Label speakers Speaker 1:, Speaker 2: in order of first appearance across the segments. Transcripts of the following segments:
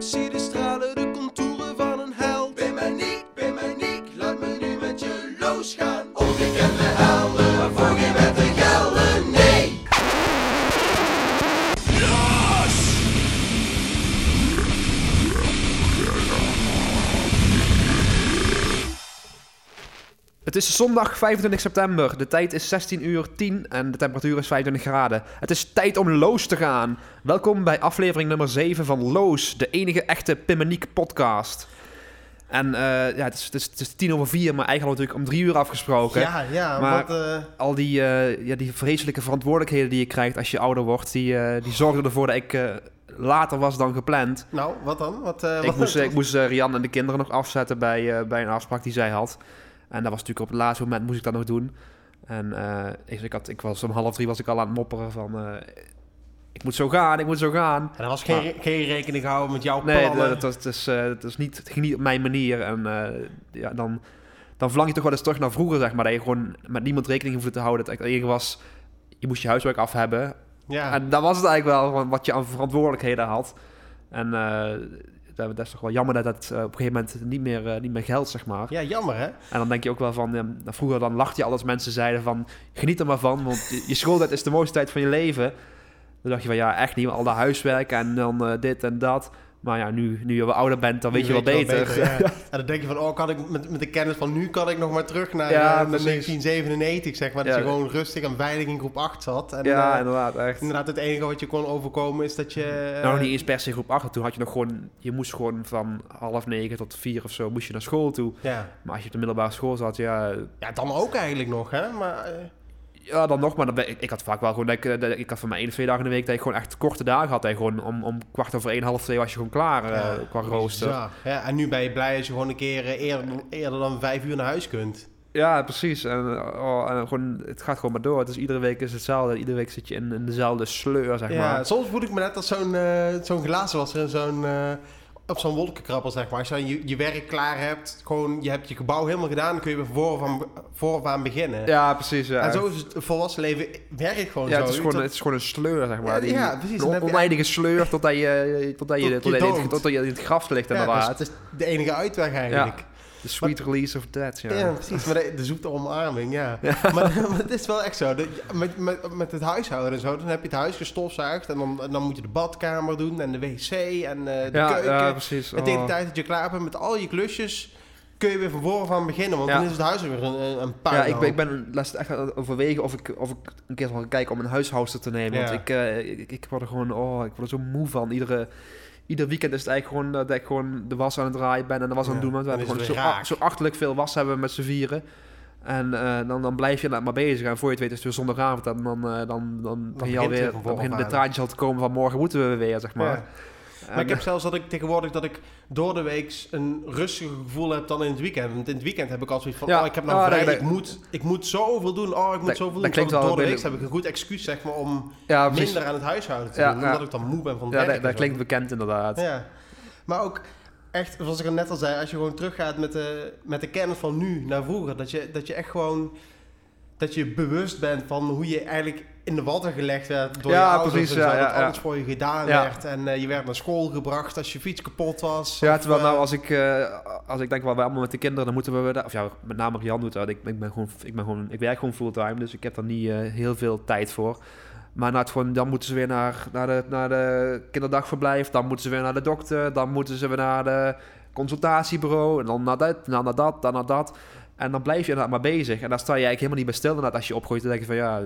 Speaker 1: Zie de stralen,
Speaker 2: Het is zondag 25 september. De tijd is 16 uur 10 en de temperatuur is 25 graden. Het is tijd om Loos te gaan. Welkom bij aflevering nummer 7 van Loos, de enige echte Pimmeniek podcast. En eh, ja, het is, het, is, het is tien over vier, maar eigenlijk natuurlijk om drie uur afgesproken.
Speaker 3: Ja, ja,
Speaker 2: Maar-
Speaker 3: eh,
Speaker 2: Al die, eh, ja, die vreselijke verantwoordelijkheden die je krijgt als je ouder wordt, die, die zorgden ervoor dat ik later was dan gepland.
Speaker 3: nou, wat dan? Wat,
Speaker 2: Ik
Speaker 3: wat-
Speaker 2: moest, ik moest eh, Rian en de kinderen nog afzetten bij, bij een afspraak die zij had. En dat was natuurlijk op het laatste moment moest ik dat nog doen. En eh, ik, ik, had, ik was om half drie was ik al aan het mopperen van... eh, ik moet zo gaan, ik moet zo gaan.
Speaker 3: En er was geen, geen rekening gehouden met jouw
Speaker 2: Nee,
Speaker 3: plannen.
Speaker 2: dat, dat, dat is, eh, dat is niet, het ging niet op mijn manier. En ja, dan, dan verlang je toch wel eens terug naar vroeger, zeg maar. Dat je gewoon met niemand rekening hoefde te houden. Dat het enige was, je moest je huiswerk af hebben.
Speaker 3: ja.
Speaker 2: En dat was het eigenlijk wel, wat je aan verantwoordelijkheden had. En dat, is toch wel jammer dat dat eh, op een gegeven moment niet meer, eh, niet meer geldt, zeg maar.
Speaker 3: ja, jammer hè?
Speaker 2: En dan denk je ook wel van, nou, vroeger dan lachte je al als mensen zeiden van, geniet er maar van, want je, je schooltijd is de mooiste tijd van je leven. Dan dacht je van, ja, echt niet, al dat huiswerk en dan eh, dit en dat. Maar ja, nu, nu je wat ouder bent, dan weet je wel beter.
Speaker 3: ja. En dan denk je van, oh, kan ik met, met de kennis van nu kan ik nog maar terug naar,
Speaker 2: Ja,
Speaker 3: eh, naar
Speaker 2: precies.
Speaker 3: 1997, zeg maar. Dat je gewoon rustig en veilig in groep 8 zat. En,
Speaker 2: ja,
Speaker 3: eh,
Speaker 2: inderdaad, echt.
Speaker 3: inderdaad, het enige wat je kon overkomen is dat je... eh,
Speaker 2: Nou, niet eens per se groep 8. Toen had je nog gewoon, je moest gewoon van half negen tot vier of zo, moest je naar school toe.
Speaker 3: Ja.
Speaker 2: Maar als je op de middelbare school zat, ja,
Speaker 3: ja, dan ook eigenlijk nog, hè? Maar eh,
Speaker 2: Ja, dan nog, maar ik, ik had vaak wel gewoon, dat ik, eh, dat ik had van mijn één of twee dagen in de week dat ik gewoon echt korte dagen had. Je gewoon om, om kwart over één, half twee was je gewoon klaar eh,
Speaker 3: ja,
Speaker 2: qua rooster.
Speaker 3: Ja, en nu ben je blij als je gewoon een keer eh, eerder, eerder dan vijf uur naar huis kunt.
Speaker 2: Ja, precies. En, oh, en gewoon, het gaat gewoon maar door. Dus iedere week is hetzelfde. Iedere week zit je in, in dezelfde sleur, zeg
Speaker 3: Ja,
Speaker 2: maar.
Speaker 3: soms voel ik me net als zo'n eh zo'n glazenwasser in zo'n... op zo'n wolkenkrabber, zeg maar. Als je je, je werk klaar hebt, gewoon, je hebt je gebouw helemaal gedaan, dan kun je weer vooraf aan, vooraf aan beginnen.
Speaker 2: Ja, precies. Ja.
Speaker 3: En zo is het volwassen leven werkt gewoon
Speaker 2: ja,
Speaker 3: zo.
Speaker 2: het is, gewoon,
Speaker 3: Dat-
Speaker 2: het is gewoon een sleur, zeg maar.
Speaker 3: Ja,
Speaker 2: Die,
Speaker 3: ja, precies.
Speaker 2: Een oneindige sleur totdat je, totdat je,
Speaker 3: Tot
Speaker 2: totdat je, totdat je in het graf ligt,
Speaker 3: ja,
Speaker 2: inderdaad.
Speaker 3: dus het is de enige uitweg eigenlijk.
Speaker 2: De sweet release of death, ja.
Speaker 3: Ja, precies. Maar de, de zoete omarming, ja. Maar, maar het is wel echt zo. De- met, met, met het huishouden en zo, dan heb je het huis gestofzuigd. En dan, dan moet je de badkamer doen en de wc en eh, de
Speaker 2: ja,
Speaker 3: keuken.
Speaker 2: ja, precies.
Speaker 3: En tegen de
Speaker 2: Oh.
Speaker 3: tijd dat je klaar bent met al je klusjes, kun je weer van vooraf aan beginnen. Want
Speaker 2: Ja.
Speaker 3: dan is het huis weer een, een, een
Speaker 2: Ja, ik ben, ik ben laatst echt aan overwegen of ik, of ik een keer zal gaan kijken om een huishoudster te nemen.
Speaker 3: Ja.
Speaker 2: Want ik, eh, ik, ik word er gewoon, oh, ik word er zo moe van. Iedere, ieder weekend is het eigenlijk gewoon dat ik gewoon de was aan het draaien ben en de was aan het doen. Want we
Speaker 3: dan
Speaker 2: hebben gewoon zo, a- zo achterlijk veel was hebben we met z'n vieren. En eh, dan, dan blijf je inderdaad maar bezig. En voor je het weet is het weer zondagavond. En dan, eh, dan, dan, dan, begin je alweer, dan beginnen de
Speaker 3: aan.
Speaker 2: traantjes al te komen van morgen moeten we weer, zeg maar.
Speaker 3: Maar ik heb zelfs dat ik tegenwoordig dat ik door de week een rustiger gevoel heb dan in het weekend. Want in het weekend heb ik al zoiets van,
Speaker 2: Ja.
Speaker 3: oh, ik heb nou
Speaker 2: Oh,
Speaker 3: vrij, ik, moet, ik moet zoveel doen. Oh, ik moet
Speaker 2: Dat-
Speaker 3: zoveel doen.
Speaker 2: klinkt
Speaker 3: door de week heb ik een goed excuus zeg maar, om
Speaker 2: ja,
Speaker 3: minder aan het huishouden te
Speaker 2: Ja,
Speaker 3: doen. Omdat ik dan moe ben van het
Speaker 2: Ja, dat, klinkt bekend inderdaad.
Speaker 3: Ja. Maar ook echt, zoals ik er net al zei, als je gewoon teruggaat met de, met de kennis van nu naar vroeger, dat je, dat je echt gewoon, dat je bewust bent van hoe je eigenlijk in de watten gelegd werd door
Speaker 2: Ja,
Speaker 3: je ouders
Speaker 2: precies,
Speaker 3: en zo,
Speaker 2: ja,
Speaker 3: dat
Speaker 2: ja.
Speaker 3: alles voor je gedaan werd en eh, je werd naar school gebracht als je fiets kapot was.
Speaker 2: Ja,
Speaker 3: of,
Speaker 2: terwijl
Speaker 3: eh,
Speaker 2: nou als ik, eh, als ik denk, wel, wij allemaal met de kinderen, dan moeten we, daar- of ja, met name Jan doet dat. Ik, ik, ben gewoon, ik, ben gewoon, ik werk gewoon fulltime, dus ik heb daar niet eh, heel veel tijd voor. Maar nou, het gewoon, dan moeten ze weer naar, naar, de, naar de kinderdagverblijf, dan moeten ze weer naar de dokter, dan moeten ze weer naar de consultatiebureau, en dan naar dat, dan naar dat, dan naar dat. En dan blijf je inderdaad maar bezig. En daar sta je eigenlijk helemaal niet bij stil inderdaad als je opgroeit. Dan denk je van ja,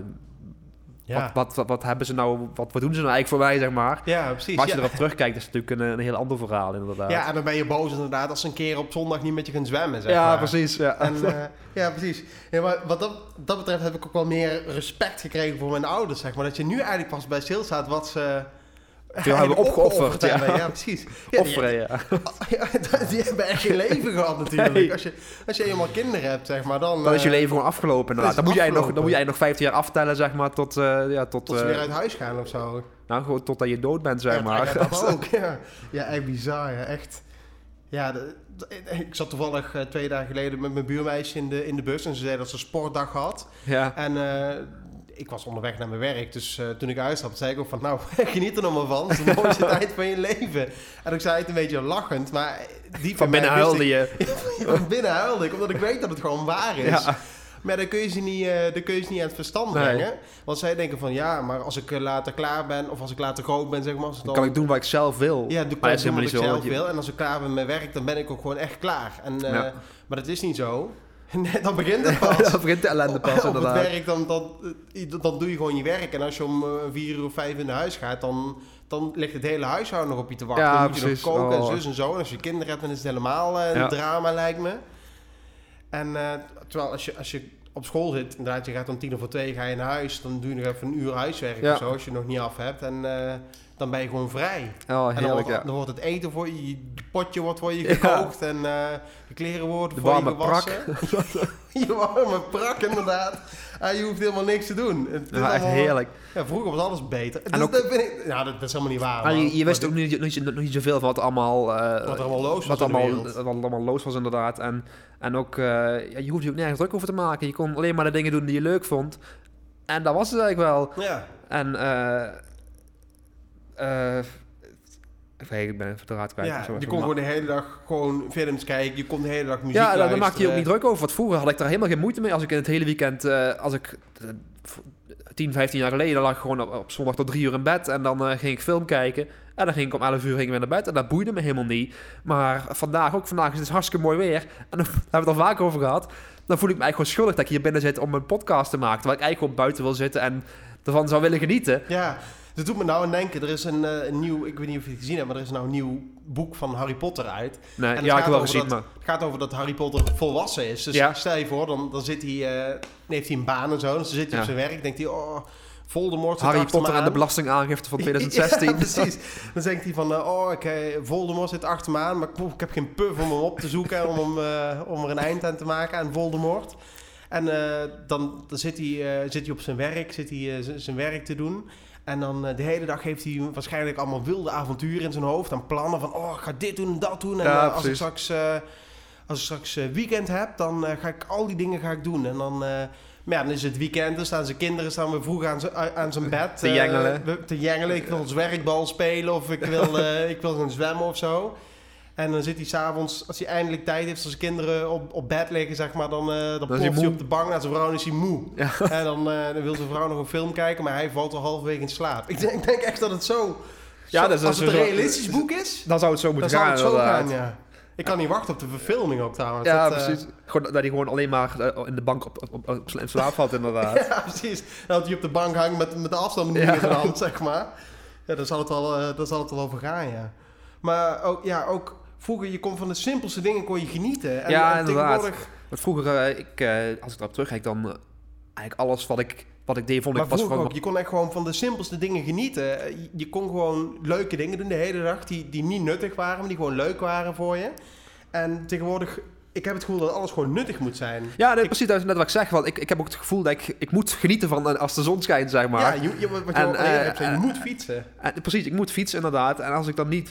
Speaker 3: ja.
Speaker 2: wat, wat, wat, wat hebben ze nou, wat, wat doen ze nou eigenlijk voor mij, zeg maar.
Speaker 3: ja, precies.
Speaker 2: Maar als je
Speaker 3: ja.
Speaker 2: erop terugkijkt, is het natuurlijk een, een heel ander verhaal inderdaad.
Speaker 3: ja, en dan ben je boos inderdaad als ze een keer op zondag niet met je gaan zwemmen, zeg
Speaker 2: ja
Speaker 3: maar.
Speaker 2: precies. Ja.
Speaker 3: En, eh, ja, precies. Ja, maar wat dat, dat betreft heb ik ook wel meer respect gekregen voor mijn ouders, zeg maar. Dat je nu eigenlijk pas bij stilstaat wat ze...
Speaker 2: hebben
Speaker 3: eigenlijk
Speaker 2: opgeofferd, ja.
Speaker 3: hebben. Ja, precies. Ja,
Speaker 2: Offeren,
Speaker 3: die, ja, die hebben echt geen leven gehad natuurlijk. Als, je, als je eenmaal kinderen hebt, zeg maar, dan...
Speaker 2: Dan is je
Speaker 3: eh,
Speaker 2: leven gewoon afgelopen. inderdaad. Dan moet, jij nog, dan moet jij nog 15 jaar aftellen, zeg maar, tot, eh, ja, tot,
Speaker 3: Tot ze
Speaker 2: eh,
Speaker 3: weer uit huis gaan of zo.
Speaker 2: nou, gewoon totdat je dood bent, zeg maar.
Speaker 3: Ja, dat ook, ja. Ja, echt bizar, ja, echt. Ja, de- ik zat toevallig twee dagen geleden met mijn buurmeisje in de, in de bus en ze zei dat ze een sportdag had.
Speaker 2: ja.
Speaker 3: En ik was onderweg naar mijn werk. Dus eh, toen ik uitstapte, zei ik ook van, nou, geniet er nog maar van. Het is de mooiste tijd van je leven. En ik zei het een beetje lachend, maar die
Speaker 2: Van binnen huilde je.
Speaker 3: Van binnen huilde ik, omdat ik weet dat het gewoon waar is.
Speaker 2: Ja.
Speaker 3: Maar dan kun, je ze niet, eh, dan kun je ze niet aan het verstand
Speaker 2: Nee.
Speaker 3: brengen. Want zij denken van, ja, maar als ik eh, later klaar ben... of als ik later groot ben, zeg maar... Als het
Speaker 2: Dan kan ik doen wat ik zelf wil.
Speaker 3: ja, doe ik
Speaker 2: helemaal
Speaker 3: wat
Speaker 2: niet
Speaker 3: ik zelf
Speaker 2: je-
Speaker 3: wil. En als ik klaar ben met mijn werk, dan ben ik ook gewoon echt klaar. En,
Speaker 2: Ja.
Speaker 3: Maar dat is niet zo. Nee, dan begint het pas.
Speaker 2: Dan begint de ellende pas
Speaker 3: op het werk, dan, dan, dan doe je gewoon je werk. En als je om eh, vier uur of vijf in naar huis gaat, dan, dan ligt het hele huishouden nog op je te wachten.
Speaker 2: Ja,
Speaker 3: dan moet je nog
Speaker 2: precies.
Speaker 3: koken
Speaker 2: Oh.
Speaker 3: en zus en zo. En als je kinderen hebt, dan is het helemaal eh, een
Speaker 2: Ja.
Speaker 3: drama, lijkt me. En eh, terwijl als je, als je op school zit, inderdaad, je gaat om tien over twee ga je naar huis. Dan doe je nog even een uur huiswerk
Speaker 2: Ja.
Speaker 3: of zo, als je het nog niet af hebt. En dan ben je gewoon vrij.
Speaker 2: Oh,
Speaker 3: En dan
Speaker 2: heerlijk,
Speaker 3: wordt,
Speaker 2: ja.
Speaker 3: dan wordt het eten voor je, je potje wordt voor je
Speaker 2: Ja.
Speaker 3: gekookt en eh de kleren worden
Speaker 2: De
Speaker 3: voor je gewassen. je warme prak, inderdaad. En je hoeft helemaal niks te doen. Het is
Speaker 2: echt heerlijk.
Speaker 3: Ja, vroeger was alles beter.
Speaker 2: En
Speaker 3: Dus
Speaker 2: ook-
Speaker 3: dat, vind ik, ja, dat, dat is helemaal niet waar.
Speaker 2: Maar je, je wist ook niet, niet, niet, zoveel van wat allemaal, eh,
Speaker 3: Wat allemaal los was
Speaker 2: wat allemaal, wat allemaal los was inderdaad. En, en ook, eh, ja, je hoeft je ook nergens druk over te maken. Je kon alleen maar de dingen doen die je leuk vond. En dat was het eigenlijk wel.
Speaker 3: Ja,
Speaker 2: En even, ik ben de raad kwijt.
Speaker 3: ja
Speaker 2: Zo
Speaker 3: je kon gewoon de hele dag gewoon films kijken. Je kon de hele dag muziek
Speaker 2: Ja, daar,
Speaker 3: luisteren.
Speaker 2: maakte je ook niet druk over. Want vroeger had ik daar helemaal geen moeite mee. Als ik in het hele weekend, eh, als ik v- 10, 15 jaar geleden, dan lag ik gewoon op, op zondag tot drie uur in bed. En dan eh, ging ik film kijken. En dan ging ik om 11 uur ging ik weer naar bed. En dat boeide me helemaal niet. Maar vandaag ook, vandaag is het hartstikke mooi weer. En daar hebben we het al vaak over gehad. Dan voel ik me eigenlijk gewoon schuldig dat ik hier binnen zit om een podcast te maken. Terwijl ik eigenlijk gewoon buiten wil zitten en ervan zou willen genieten.
Speaker 3: Ja, dat doet me nou aan denken. Er is een, eh, een nieuw, ik weet niet of je het gezien hebt, maar er is nou een nieuw boek van Harry Potter uit.
Speaker 2: Nee,
Speaker 3: En het
Speaker 2: ja, ik wel gezien,
Speaker 3: dat-
Speaker 2: maar...
Speaker 3: Het gaat over dat Harry Potter volwassen is. Dus
Speaker 2: Ja.
Speaker 3: stel je voor, dan, dan zit hij, dan heeft hij een baan en zo. Dus dan zit hij
Speaker 2: Ja.
Speaker 3: op zijn werk, denkt hij, oh, Voldemort zit
Speaker 2: Harry Potter en de
Speaker 3: aan.
Speaker 2: belastingaangifte van 2016.
Speaker 3: Ja, precies. Dan denkt hij van, eh, oh, eh, Voldemort zit achter me aan, maar ik, ik heb geen puff om hem op te zoeken om, hem, om er een eind aan te maken aan Voldemort. En dan, dan zit, hij, zit hij op zijn werk, zit hij zijn werk te doen. En dan eh, de hele dag heeft hij waarschijnlijk allemaal wilde avonturen in zijn hoofd. En plannen van, oh, ik ga dit doen en dat doen. En
Speaker 2: Ja,
Speaker 3: eh, als ik straks, eh, als ik straks eh, weekend heb, dan eh, ga ik al die dingen ga ik doen. En dan... eh, maar ja, dan is het weekend, dan staan zijn kinderen staan weer vroeg aan zijn, aan zijn bed.
Speaker 2: Te
Speaker 3: eh,
Speaker 2: jengelen.
Speaker 3: we- te jengelen. Ik wil zwerkbal spelen of ik wil, eh, ik wil gaan zwemmen of zo. En dan zit hij s'avonds, als hij eindelijk tijd heeft, als zijn kinderen op, op bed liggen, zeg maar, dan, eh dan
Speaker 2: is hij
Speaker 3: ploft hij
Speaker 2: moe.
Speaker 3: op de bank naar zijn vrouw en is hij moe.
Speaker 2: Ja.
Speaker 3: En dan, eh, dan wil zijn vrouw nog een film kijken, maar hij valt al halverwege in slaap. Ik denk, ik denk echt dat het zo...
Speaker 2: Ja,
Speaker 3: zo-
Speaker 2: dat is
Speaker 3: als het een
Speaker 2: zo-
Speaker 3: realistisch boek is,
Speaker 2: Dan zou het zo
Speaker 3: dan
Speaker 2: moeten gaan,
Speaker 3: het zo
Speaker 2: inderdaad.
Speaker 3: gaan, ja. Ik kan niet wachten op de verfilming ook trouwens.
Speaker 2: Ja,
Speaker 3: Dat, eh,
Speaker 2: precies. Gewoon, dat hij gewoon alleen maar in de bank op, op, in slaap valt, inderdaad.
Speaker 3: Ja, precies. Dat hij op de bank hangt met, met de afstand
Speaker 2: Ja.
Speaker 3: in de hand, zeg maar. Ja, daar zal het wel, daar zal het wel over gaan, ja. Maar ook, ja, ook vroeger, je kon van de simpelste dingen kon je genieten. En,
Speaker 2: Ja,
Speaker 3: en
Speaker 2: inderdaad.
Speaker 3: tegenwoordig-
Speaker 2: Want vroeger, eh, ik, eh, als ik erop terugkijk, dan eh, eigenlijk alles wat ik, wat ik deed, vond
Speaker 3: Maar
Speaker 2: ik was van...
Speaker 3: ook, je kon echt gewoon van de simpelste dingen genieten. Je, kon gewoon leuke dingen doen de hele dag, die, die niet nuttig waren, maar die gewoon leuk waren voor je. En tegenwoordig, ik heb het gevoel dat alles gewoon nuttig moet zijn.
Speaker 2: Ja, nee, precies, dat is net wat ik zeg. Want ik, ik heb ook het gevoel dat ik, ik moet genieten van als de zon schijnt, zeg maar.
Speaker 3: ja, je, je, wat je
Speaker 2: En,
Speaker 3: al hebt, je moet fietsen.
Speaker 2: En, precies, ik moet fietsen inderdaad. En als ik dan niet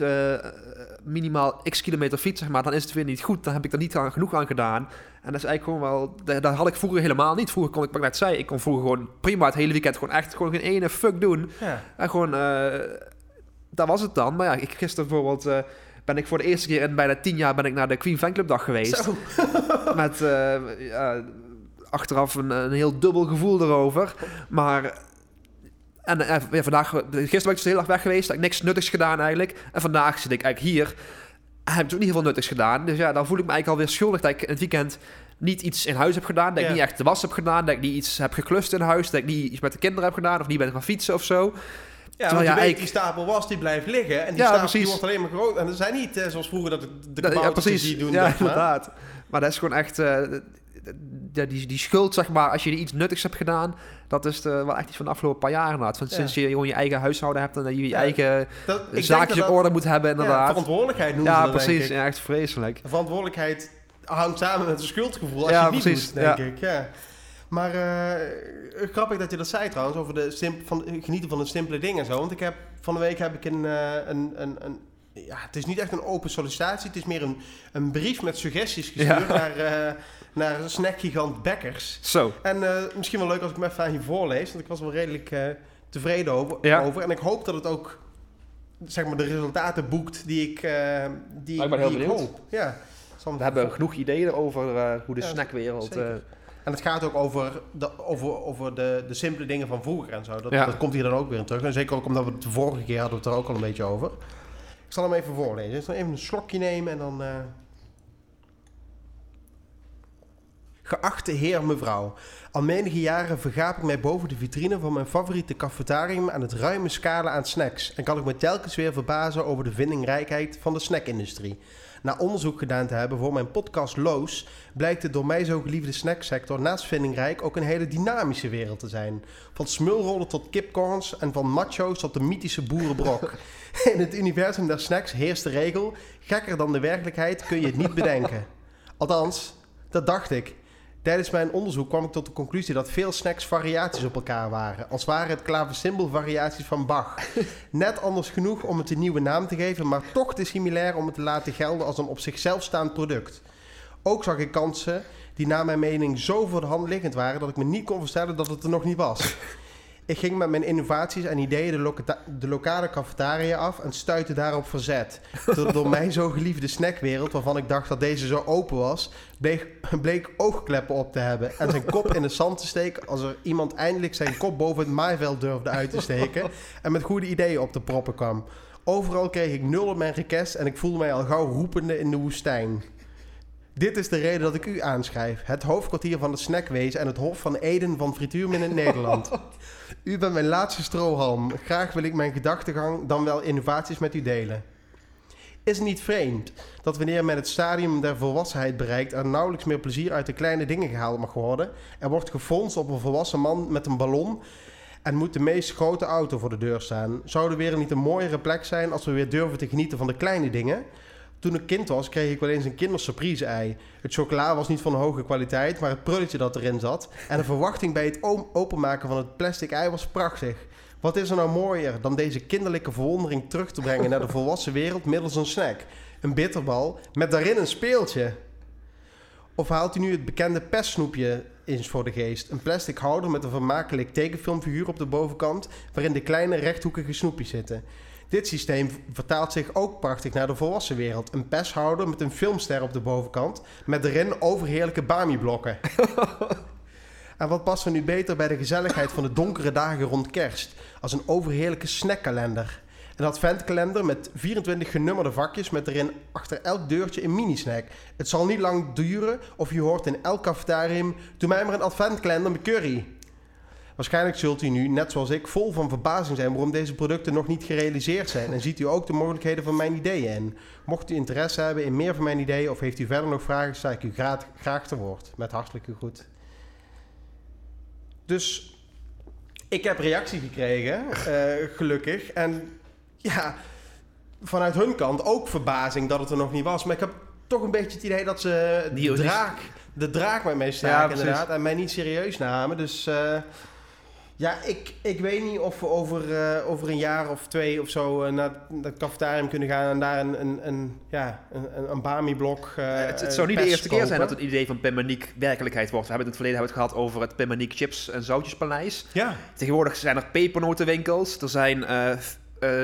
Speaker 2: minimaal x kilometer fiets, zeg maar, dan is het weer niet goed. Dan heb ik er niet aan, genoeg aan gedaan. En dat is eigenlijk gewoon wel... Dat, dat had ik vroeger helemaal niet. Vroeger kon ik, wat ik net zei, ik kon vroeger gewoon prima het hele weekend gewoon echt gewoon geen ene fuck doen.
Speaker 3: Ja.
Speaker 2: En gewoon, eh dat was het dan. Maar ja, ik, gisteren bijvoorbeeld eh, ben ik voor de eerste keer in bijna tien jaar ben ik naar de Queen Fanclub dag geweest.
Speaker 3: Zo.
Speaker 2: Met eh, achteraf een, een heel dubbel gevoel erover. Maar... En eh, ja, vandaag, gisteren ben ik dus heel erg weg geweest. Heb ik niks nuttigs gedaan eigenlijk. En vandaag zit ik eigenlijk hier. En heb ik ook niet heel veel nuttigs gedaan. Dus ja, dan voel ik me eigenlijk alweer schuldig dat ik in het weekend niet iets in huis heb gedaan. Dat
Speaker 3: Ja.
Speaker 2: ik niet echt de was heb gedaan. Dat ik niet iets heb geklust in huis. Dat ik niet iets met de kinderen heb gedaan. Of niet ben gaan fietsen of zo.
Speaker 3: Ja,
Speaker 2: Terwijl
Speaker 3: want je
Speaker 2: ja,
Speaker 3: weet,
Speaker 2: ik-
Speaker 3: die stapel was, die blijft liggen. En die
Speaker 2: Ja,
Speaker 3: stapel die wordt alleen maar groot. En er zijn niet eh, zoals vroeger dat de, de
Speaker 2: Dat- ja, precies.
Speaker 3: die doen.
Speaker 2: ja,
Speaker 3: maar.
Speaker 2: inderdaad. Maar dat is gewoon echt... eh, ja, die, die schuld, zeg maar, als je iets nuttigs hebt gedaan... dat is eh, wel echt iets van de afgelopen paar jaar inderdaad. Van. Sinds je gewoon je eigen huishouden hebt... en dat je eigen
Speaker 3: Dat,
Speaker 2: zaakjes
Speaker 3: dat
Speaker 2: op orde moet hebben,
Speaker 3: Ja,
Speaker 2: inderdaad.
Speaker 3: verantwoordelijkheid noemen
Speaker 2: Ja,
Speaker 3: dat,
Speaker 2: precies. Ja, echt vreselijk.
Speaker 3: Verantwoordelijkheid hangt samen met een schuldgevoel als
Speaker 2: Ja,
Speaker 3: je niet
Speaker 2: precies,
Speaker 3: doet, denk ik. Ja. Maar eh, grappig dat je dat zei trouwens, over de simp van, genieten van de simpele dingen en zo. Want ik heb, van de week heb ik een, eh, een, een, een ja, het is niet echt een open sollicitatie. Het is meer een, een brief met suggesties gestuurd
Speaker 2: Ja.
Speaker 3: naar, eh naar snackgigant Bekkers.
Speaker 2: Zo.
Speaker 3: En eh, misschien wel leuk als ik hem even aan je voorlees, want ik was wel redelijk eh, tevreden over,
Speaker 2: Ja.
Speaker 3: over. En ik hoop dat het ook zeg maar, de resultaten boekt die ik, eh die,
Speaker 2: ik ben heel
Speaker 3: die ik
Speaker 2: benieuwd.
Speaker 3: hoop. Ja. Zal-
Speaker 2: We hebben genoeg ideeën over eh, hoe de
Speaker 3: Ja,
Speaker 2: snackwereld...
Speaker 3: zeker.
Speaker 2: eh,
Speaker 3: En het gaat ook over de, over, over de, de simpele dingen van vroeger en zo. Dat,
Speaker 2: Ja.
Speaker 3: dat komt hier dan ook weer in terug. En zeker ook omdat we het de vorige keer hadden we het er ook al een beetje over. Ik zal hem even voorlezen. Ik zal even een slokje nemen en dan... eh. Geachte heer, mevrouw. Al menige jaren vergaap ik mij boven de vitrine van mijn favoriete cafetarium aan het ruime scala aan snacks. En kan ik me telkens weer verbazen over de vindingrijkheid van de snackindustrie. Na onderzoek gedaan te hebben voor mijn podcast Loos, blijkt de door mij zo geliefde snacksector naast vindingrijk ook een hele dynamische wereld te zijn. Van smulrollen tot kipcorns en van macho's tot de mythische boerenbrok. In het universum der snacks heerst de regel, gekker dan de werkelijkheid kun je het niet bedenken. Althans, dat dacht ik. Tijdens mijn onderzoek kwam ik tot de conclusie dat veel snacks variaties op elkaar waren. Als waren het klaversymbol variaties van Bach. Net anders genoeg om het een nieuwe naam te geven, maar toch te similair om het te laten gelden als een op zichzelf staand product. Ook zag ik kansen die naar mijn mening zo voor de hand liggend waren dat ik me niet kon voorstellen dat het er nog niet was. Ik ging met mijn innovaties en ideeën de, de lokale cafetaria af en stuitte daarop verzet. De door mij zo geliefde snackwereld, waarvan ik dacht dat deze zo open was, bleek, bleek oogkleppen op te hebben en zijn kop in het zand te steken als er iemand eindelijk zijn kop boven het maaiveld durfde uit te steken en met goede ideeën op te proppen kwam. Overal kreeg ik nul op mijn request en ik voelde mij al gauw roepende in de woestijn. Dit is de reden dat ik u aanschrijf. Het hoofdkwartier van het snackwezen en het hof van Eden van Frituurmin in Nederland. U bent mijn laatste strohalm. Graag wil ik mijn gedachtegang dan wel innovaties met u delen. Is het niet vreemd dat wanneer men het stadium der volwassenheid bereikt... er nauwelijks meer plezier uit de kleine dingen gehaald mag worden... er wordt gefronst op een volwassen man met een ballon... en moet de meest grote auto voor de deur staan. Zou de wereld niet een mooiere plek zijn als we weer durven te genieten van de kleine dingen... Toen ik kind was, kreeg ik wel eens een kindersurprise-ei. Het chocola was niet van hoge kwaliteit, maar het prulletje dat erin zat... en de verwachting bij het openmaken van het plastic ei was prachtig. Wat is er nou mooier dan deze kinderlijke verwondering terug te brengen... naar de volwassen wereld middels een snack? Een bitterbal met daarin een speeltje. Of haalt u nu het bekende pestsnoepje eens voor de geest? Een plastic houder met een vermakelijk tekenfilmfiguur op de bovenkant... waarin de kleine rechthoekige snoepjes zitten... Dit systeem vertaalt zich ook prachtig naar de volwassen wereld. Een pesthouder met een filmster op de bovenkant, met erin overheerlijke Bami-blokken. en wat past er nu beter bij de gezelligheid van de donkere dagen rond kerst, als een overheerlijke snackkalender. Een adventkalender met 24 genummerde vakjes met erin achter elk deurtje een minisnack. Het zal niet lang duren of je hoort in elk cafetarium... Doe mij maar een adventkalender met curry. Waarschijnlijk zult u nu, net zoals ik, vol van verbazing zijn waarom deze producten nog niet gerealiseerd zijn. En ziet u ook de mogelijkheden van mijn ideeën in. Mocht u interesse hebben in meer van mijn ideeën of heeft u verder nog vragen, sta ik u graag, graag te woord. Met hartelijke groet. Dus ik heb reactie gekregen, eh, gelukkig. En ja, vanuit hun kant ook verbazing dat het er nog niet was. Maar ik heb toch een beetje het idee dat ze de draak, de draak met mij staken inderdaad. En mij niet serieus namen. Dus eh, ja, ik, ik weet niet of we over, eh, over een jaar of twee of zo eh, naar het cafetarium kunnen gaan en daar een, een, een, ja, een, een, een Bami-blok. eh,
Speaker 2: het, het zou niet de eerste keer zijn dat het idee van Pemaniek werkelijkheid wordt. We hebben het in het verleden hebben het gehad over het Pemaniek Chips en Zoutjespaleis.
Speaker 3: Ja,
Speaker 2: Tegenwoordig zijn er pepernotenwinkels. Er zijn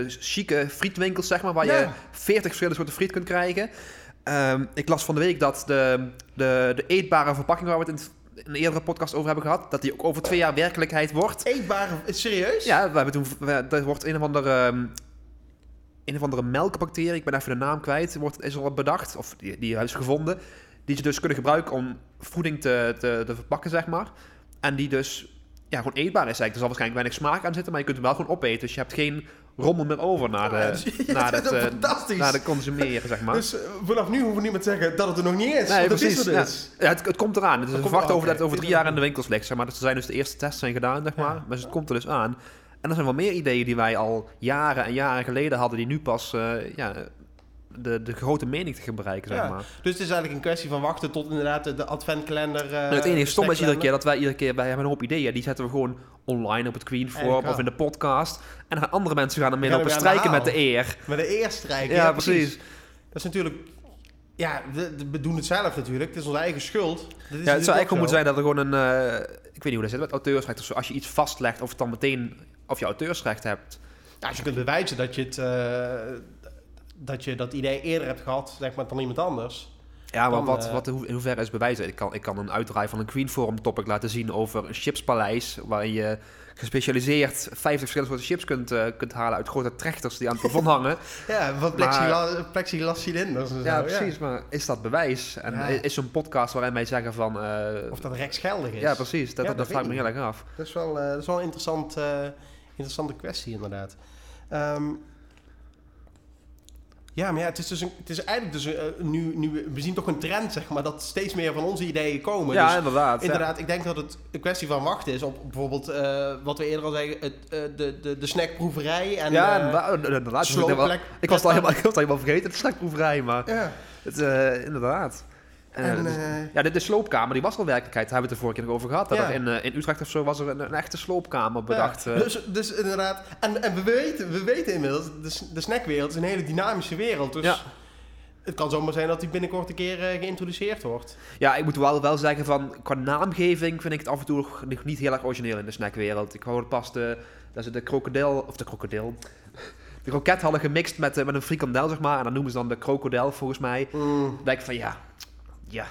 Speaker 2: chique frietwinkels, zeg maar, waar je
Speaker 3: Ja.
Speaker 2: 40 verschillende soorten friet kunt krijgen. Ehm, ik las van de week dat de, de, de eetbare verpakking waar we het in, het- een eerdere podcast over hebben gehad, dat die ook over twee jaar werkelijkheid wordt.
Speaker 3: eetbare, serieus?
Speaker 2: Ja, we hebben toen, we, er wordt een of andere, ehm, een of andere melkbacterie, ik ben even de naam kwijt, wordt, is al bedacht, of die, die is gevonden, die ze dus kunnen gebruiken om voeding te, te, te verpakken, zeg maar. En die dus ja, gewoon eetbaar is eigenlijk. Er zal waarschijnlijk weinig smaak aan zitten, maar je kunt hem wel gewoon opeten. Dus je hebt geen rommel meer over naar de,
Speaker 3: ja,
Speaker 2: naar het,
Speaker 3: is
Speaker 2: eh, naar de consumeren, zeg maar.
Speaker 3: Dus eh, vanaf nu hoeven we niet meer te zeggen dat het er nog niet is.
Speaker 2: Nee,
Speaker 3: want het
Speaker 2: precies.
Speaker 3: is er
Speaker 2: ja.
Speaker 3: dus.
Speaker 2: Ja, het, het komt eraan. Het is verwacht over dat het over drie jaar in de winkels ligt. Zeg maar. Dus er zijn dus de eerste tests zijn gedaan, zeg maar. Maar het komt er dus aan. En er zijn wel meer ideeën die wij al jaren en jaren geleden hadden, die nu pas eh, ja, de, de grote mening te bereiken, zeg
Speaker 3: Ja.
Speaker 2: maar.
Speaker 3: Dus het is eigenlijk een kwestie van wachten tot inderdaad de, de adventkalender...
Speaker 2: En het enige stom is iedere keer dat wij iedere keer, wij hebben een hoop ideeën, die zetten we gewoon online op het Queen Forum of in de podcast. En dan gaan andere mensen gaan ermee
Speaker 3: er de
Speaker 2: strijken met de eer.
Speaker 3: Met de eerstrijken.
Speaker 2: Ja, precies.
Speaker 3: Dat is natuurlijk... Ja, we, we doen het zelf natuurlijk. Het is onze eigen schuld. Dat is
Speaker 2: Ja, het zou eigenlijk gewoon moeten zijn dat er gewoon een, eh, ik weet niet hoe dat zit met auteursrecht of zo. Als je iets vastlegt of het dan meteen of je auteursrecht hebt.
Speaker 3: Ja, als je kunt bewijzen dat je, het, eh, dat je dat idee eerder hebt gehad zeg maar, dan iemand anders.
Speaker 2: Ja, maar
Speaker 3: Dan,
Speaker 2: wat,
Speaker 3: eh,
Speaker 2: wat, hoe- in hoeverre is bewijzen? Ik kan, ik kan een uitdraai van een Queen Forum topic laten zien over een chipspaleis, waarin je gespecialiseerd 50 verschillende soorten chips kunt, eh, kunt halen uit grote trechters die aan het plafond hangen.
Speaker 3: Ja, wat plexiglas, plexiglas cilinders en zo.
Speaker 2: Ja, precies. Maar is dat bewijs? En
Speaker 3: Ja.
Speaker 2: is zo'n podcast waarin wij zeggen van... eh,
Speaker 3: Of dat rechtsgeldig is.
Speaker 2: ja, precies. Dat,
Speaker 3: Ja,
Speaker 2: dat, vraag ik me heel erg af.
Speaker 3: Dat is wel, dat is wel een interessant, interessante kwestie, inderdaad. Ehm, ja, maar ja, het is, dus een, het is eigenlijk dus eh, nu, nu... We zien toch een trend, zeg maar, dat steeds meer van onze ideeën komen.
Speaker 2: Ja,
Speaker 3: Dus
Speaker 2: inderdaad. ja.
Speaker 3: inderdaad, ik denk dat het een kwestie van wachten is op bijvoorbeeld, eh, wat we eerder al zeggen, het, eh, de, de, de snackproeverij. En,
Speaker 2: ja, inderdaad. Ik, was het al helemaal, ik was al helemaal vergeten, de snackproeverij, maar
Speaker 3: Ja,
Speaker 2: het, inderdaad. En,
Speaker 3: en,
Speaker 2: dus-
Speaker 3: eh,
Speaker 2: ja, de, de sloopkamer, die was al werkelijkheid. Daar hebben we het de vorige keer nog over gehad. Dat
Speaker 3: Ja.
Speaker 2: in, eh, in Utrecht of zo was er een, een echte sloopkamer bedacht.
Speaker 3: Ja,
Speaker 2: eh.
Speaker 3: dus, dus inderdaad, en, en we, weten, we weten inmiddels, de, snackwereld is een hele dynamische wereld. Dus
Speaker 2: Ja.
Speaker 3: het kan zomaar zijn dat die binnenkort een keer eh, geïntroduceerd wordt.
Speaker 2: Ja, ik moet wel, wel zeggen van qua naamgeving vind ik het af en toe nog, niet heel erg origineel in de snackwereld. Ik hoorde pas de, dat ze de krokodil, of de krokodil, de kroket hadden gemixt met, eh, met een frikandel zeg maar. En dan noemen ze dan de krokodil volgens mij. Dan denk ik van ja, ja,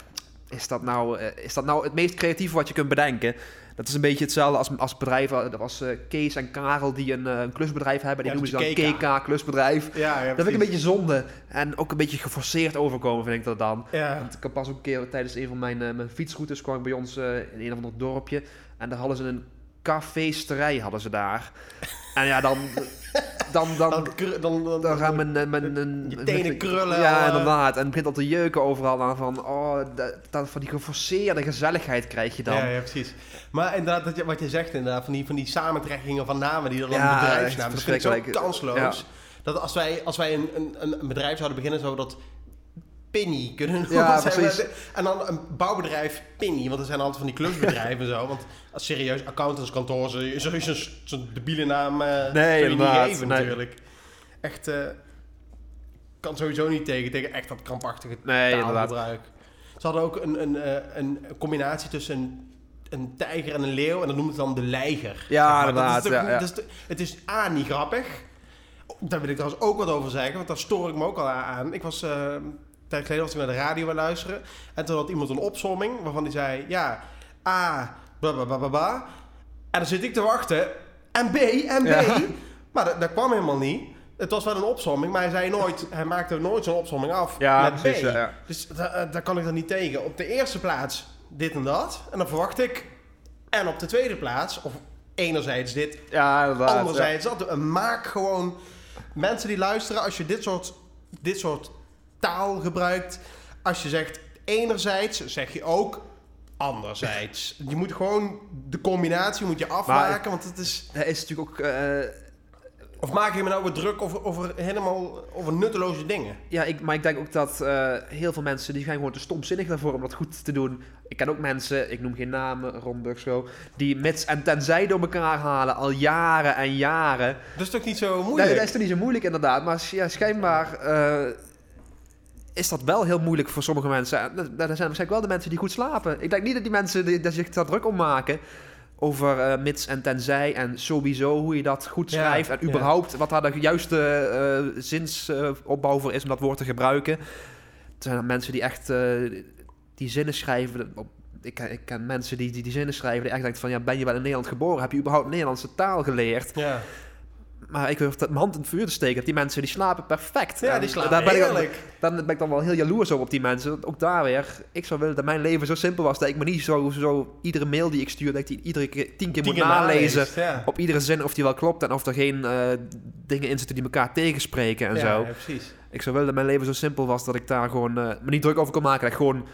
Speaker 2: is dat nou, eh, is dat nou het meest creatieve wat je kunt bedenken? Dat is een beetje hetzelfde als, als bedrijven, dat was eh, Kees en Karel die een, eh, een klusbedrijf hebben. Die
Speaker 3: Ja,
Speaker 2: noemen ze dan
Speaker 3: KK.
Speaker 2: KK klusbedrijf.
Speaker 3: Ja, ja
Speaker 2: Dat vind ik een beetje zonde. En ook een beetje geforceerd overkomen vind ik dat dan. Want ik heb pas ook een keer tijdens een van mijn, mijn fietsroutes kwam ik bij ons in een of ander dorpje. En daar hadden ze een cafeesterij hadden ze daar. En ja, dan... Dan, dan,
Speaker 3: dan, dan,
Speaker 2: gaan mijn, eh, mijn, mijn,
Speaker 3: Je tenen krullen
Speaker 2: Ja,
Speaker 3: eh.
Speaker 2: inderdaad. En het begint al te jeuken overal. En van, oh, dat, van die geforceerde gezelligheid krijg je dan.
Speaker 3: Ja, ja, precies. Maar inderdaad, wat je zegt inderdaad, van die, van die samentrekkingen van namen die dan
Speaker 2: Ja,
Speaker 3: bedrijfsnaam, dat vind ik zo kansloos. Dat als wij, als wij een, een, een bedrijf zouden beginnen, zouden we dat Pinny kunnen noemen.
Speaker 2: Ja, precies.
Speaker 3: En dan een bouwbedrijf Pinny, want er zijn altijd van die klusbedrijven en zo. Want als serieus accountantskantoor, zo- sowieso zo'n zo'n debiele naam eh
Speaker 2: Nee,
Speaker 3: kun je niet geven
Speaker 2: nee.
Speaker 3: natuurlijk. Echt, eh, kan sowieso niet tegen, tegen echt dat krampachtige
Speaker 2: Nee,
Speaker 3: taalgebruik. Ze hadden ook een, een, eh, een combinatie tussen een, een tijger en een leeuw. En dat noemen ze dan de lijger.
Speaker 2: Ja,
Speaker 3: Zeg maar. Dat is
Speaker 2: inderdaad,
Speaker 3: toch-
Speaker 2: ja,
Speaker 3: is het is A, niet grappig. Daar wil ik trouwens ook wat over zeggen. Want daar stoor ik me ook al aan. Ik was... tijd geleden was ik naar de radio aan het luisteren. En toen had iemand een opsomming waarvan hij zei... Ja, A, bla bla bla bla bla. En dan zit ik te wachten. En B, en B.
Speaker 2: Ja.
Speaker 3: Maar dat, dat kwam helemaal niet. Het was wel een opsomming, maar hij zei nooit... Hij maakte nooit zo'n opsomming af
Speaker 2: Ja,
Speaker 3: met B.
Speaker 2: ja, ja.
Speaker 3: Dus da- eh, daar kan ik dan niet tegen. Op de eerste plaats dit en dat. En dan verwacht ik. En op de tweede plaats, of enerzijds dit,
Speaker 2: ja.
Speaker 3: anderzijds dat. Eh, Maak gewoon mensen die luisteren, als je dit soort, dit soort taal gebruikt. Als je zegt enerzijds, zeg je ook anderzijds. Je moet gewoon de combinatie moet je afmaken, want het is...
Speaker 2: Dat is natuurlijk ook... eh,
Speaker 3: Of maak je me nou weer druk over, over helemaal over nutteloze dingen?
Speaker 2: Ja, ik, maar ik denk ook dat eh, heel veel mensen die zijn gewoon te stomzinnig daarvoor om dat goed te doen. Ik ken ook mensen, ik noem geen namen, Ron Bugschow, die mits en tenzij door elkaar halen al jaren en jaren.
Speaker 3: Dat is toch niet zo
Speaker 2: Nee,
Speaker 3: moeilijk?
Speaker 2: dat is toch niet zo moeilijk inderdaad, maar ja, schijnbaar eh, is dat wel heel moeilijk voor sommige mensen. En dat, dat zijn waarschijnlijk wel de mensen die goed slapen. Ik denk niet dat die mensen die, dat zich daar druk om maken over eh, mits en tenzij en sowieso hoe je dat goed
Speaker 3: Ja,
Speaker 2: schrijft en
Speaker 3: ja.
Speaker 2: überhaupt wat daar de juiste eh, zinsopbouw voor is om dat woord te gebruiken. Het zijn mensen die echt eh, die zinnen schrijven. Ik, ken- ik ken mensen die, die die zinnen schrijven die echt denken van ja, ben je wel in Nederland geboren? Heb je überhaupt Nederlandse taal geleerd?
Speaker 3: Ja,
Speaker 2: Maar ik wil mijn hand in het vuur te steken. Die mensen die slapen perfect.
Speaker 3: ja
Speaker 2: En
Speaker 3: die slapen
Speaker 2: daar ben ik dan-
Speaker 3: heerlijk.
Speaker 2: dan ben ik dan wel heel jaloers op op die mensen. Ook daar weer, ik zou willen dat mijn leven zo simpel was... dat ik me niet zo, zo iedere mail die ik stuur... dat ik die iedere keer tien keer
Speaker 3: Tien
Speaker 2: moet nalezen...
Speaker 3: naleest, Ja.
Speaker 2: op iedere zin of die wel klopt... en of er geen eh, dingen in zitten die elkaar tegenspreken en
Speaker 3: ja,
Speaker 2: zo.
Speaker 3: ja, precies.
Speaker 2: Ik zou willen dat mijn leven zo simpel was... dat ik daar gewoon eh, me niet druk over kon maken. Dat ik gewoon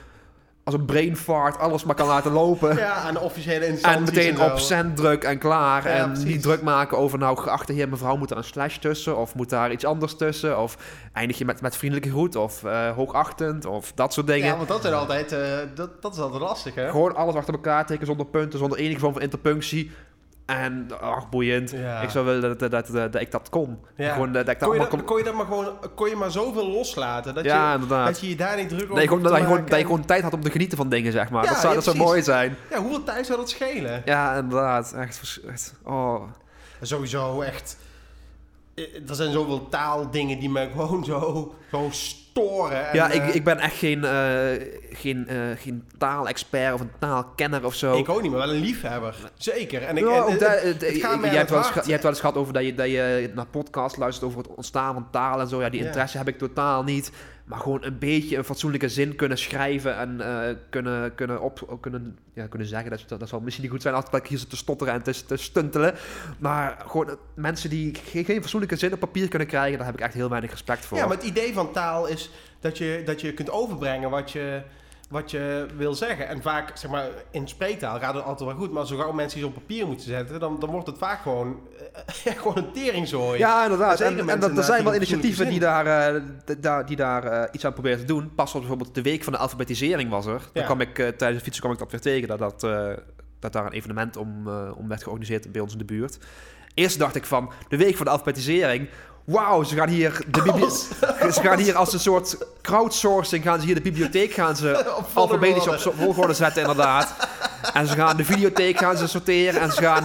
Speaker 2: als een brain fart alles maar kan laten lopen.
Speaker 3: Ja, aan de officiële instanties
Speaker 2: En meteen op send druk en klaar.
Speaker 3: Ja,
Speaker 2: en
Speaker 3: precies.
Speaker 2: niet druk maken over, nou, geachte heer, mevrouw, moet er een slash tussen? Of moet daar iets anders tussen? Of eindig je met, met vriendelijke groet? Of eh, hoogachtend? Of dat soort dingen.
Speaker 3: Ja, want dat, zijn altijd, eh, dat, dat is altijd lastig, hè?
Speaker 2: Gewoon alles achter elkaar tekenen, zonder punten, zonder enige vorm van interpunctie. En, ach, boeiend.
Speaker 3: Ja.
Speaker 2: Ik zou willen dat, dat, dat, dat ik dat kon.
Speaker 3: Ja.
Speaker 2: Gewoon dat ik dat
Speaker 3: Kon je
Speaker 2: kon...
Speaker 3: kon je dat maar gewoon, kon je maar zoveel loslaten? Dat,
Speaker 2: Ja,
Speaker 3: je,
Speaker 2: inderdaad.
Speaker 3: dat je je daar niet druk over
Speaker 2: Nee, gewoon, dat, je gewoon, dat je gewoon tijd had om te genieten van dingen, zeg maar. Dat zou, dat zou mooi zijn.
Speaker 3: Ja, hoeveel tijd zou dat schelen?
Speaker 2: Ja, inderdaad. Echt, echt oh.
Speaker 3: Sowieso echt... eh, Er zijn zoveel taaldingen die me gewoon zo, zo storen. En,
Speaker 2: Ja, ik,
Speaker 3: eh,
Speaker 2: ik ben echt geen, eh, geen, eh, geen taalexpert of een taalkenner of zo.
Speaker 3: ik ook niet, maar wel een liefhebber. Zeker. En ik,
Speaker 2: Ja,
Speaker 3: en-
Speaker 2: ook
Speaker 3: het-
Speaker 2: daar-
Speaker 3: het
Speaker 2: het-
Speaker 3: gaat
Speaker 2: ik-
Speaker 3: mij
Speaker 2: jij, hebt wel eens, jij hebt wel eens gehad over dat je, dat je naar podcast luistert over het ontstaan van taal en zo. Ja, die
Speaker 3: Ja.
Speaker 2: interesse heb ik totaal niet. Maar gewoon een beetje een fatsoenlijke zin kunnen schrijven en eh, kunnen, kunnen, op, kunnen, ja, kunnen zeggen. Dat, dat, dat zal misschien niet goed zijn als ik hier te stotteren en te, te stuntelen. Maar gewoon eh, mensen die geen, geen fatsoenlijke zin op papier kunnen krijgen, daar heb ik echt heel weinig respect voor.
Speaker 3: Ja, maar het idee van taal is dat je, dat je kunt overbrengen wat je, wat je wil zeggen. En vaak, zeg maar, in spreektaal gaat het altijd wel goed. Maar zo gauw mensen iets op papier moeten zetten, dan, dan wordt het vaak gewoon, eh, gewoon een teringzooi.
Speaker 2: Ja, inderdaad. En, en dat, er zijn wel initiatieven die daar, eh, daar, die daar eh, iets aan proberen te doen. Pas op bijvoorbeeld de week van de alfabetisering was er. Dan
Speaker 3: Ja.
Speaker 2: kwam ik eh, tijdens het fietsen kwam ik dat weer tegen dat, dat, dat daar een evenement om, om werd georganiseerd bij ons in de buurt. Eerst dacht ik van de week van de alfabetisering. Wauw, ze gaan hier de bibli-
Speaker 3: Alles.
Speaker 2: ze gaan hier als een soort crowdsourcing gaan ze hier de bibliotheek gaan ze
Speaker 3: Op
Speaker 2: alfabetisch op
Speaker 3: volgorde
Speaker 2: zetten inderdaad. En ze gaan de videotheek gaan ze sorteren en ze gaan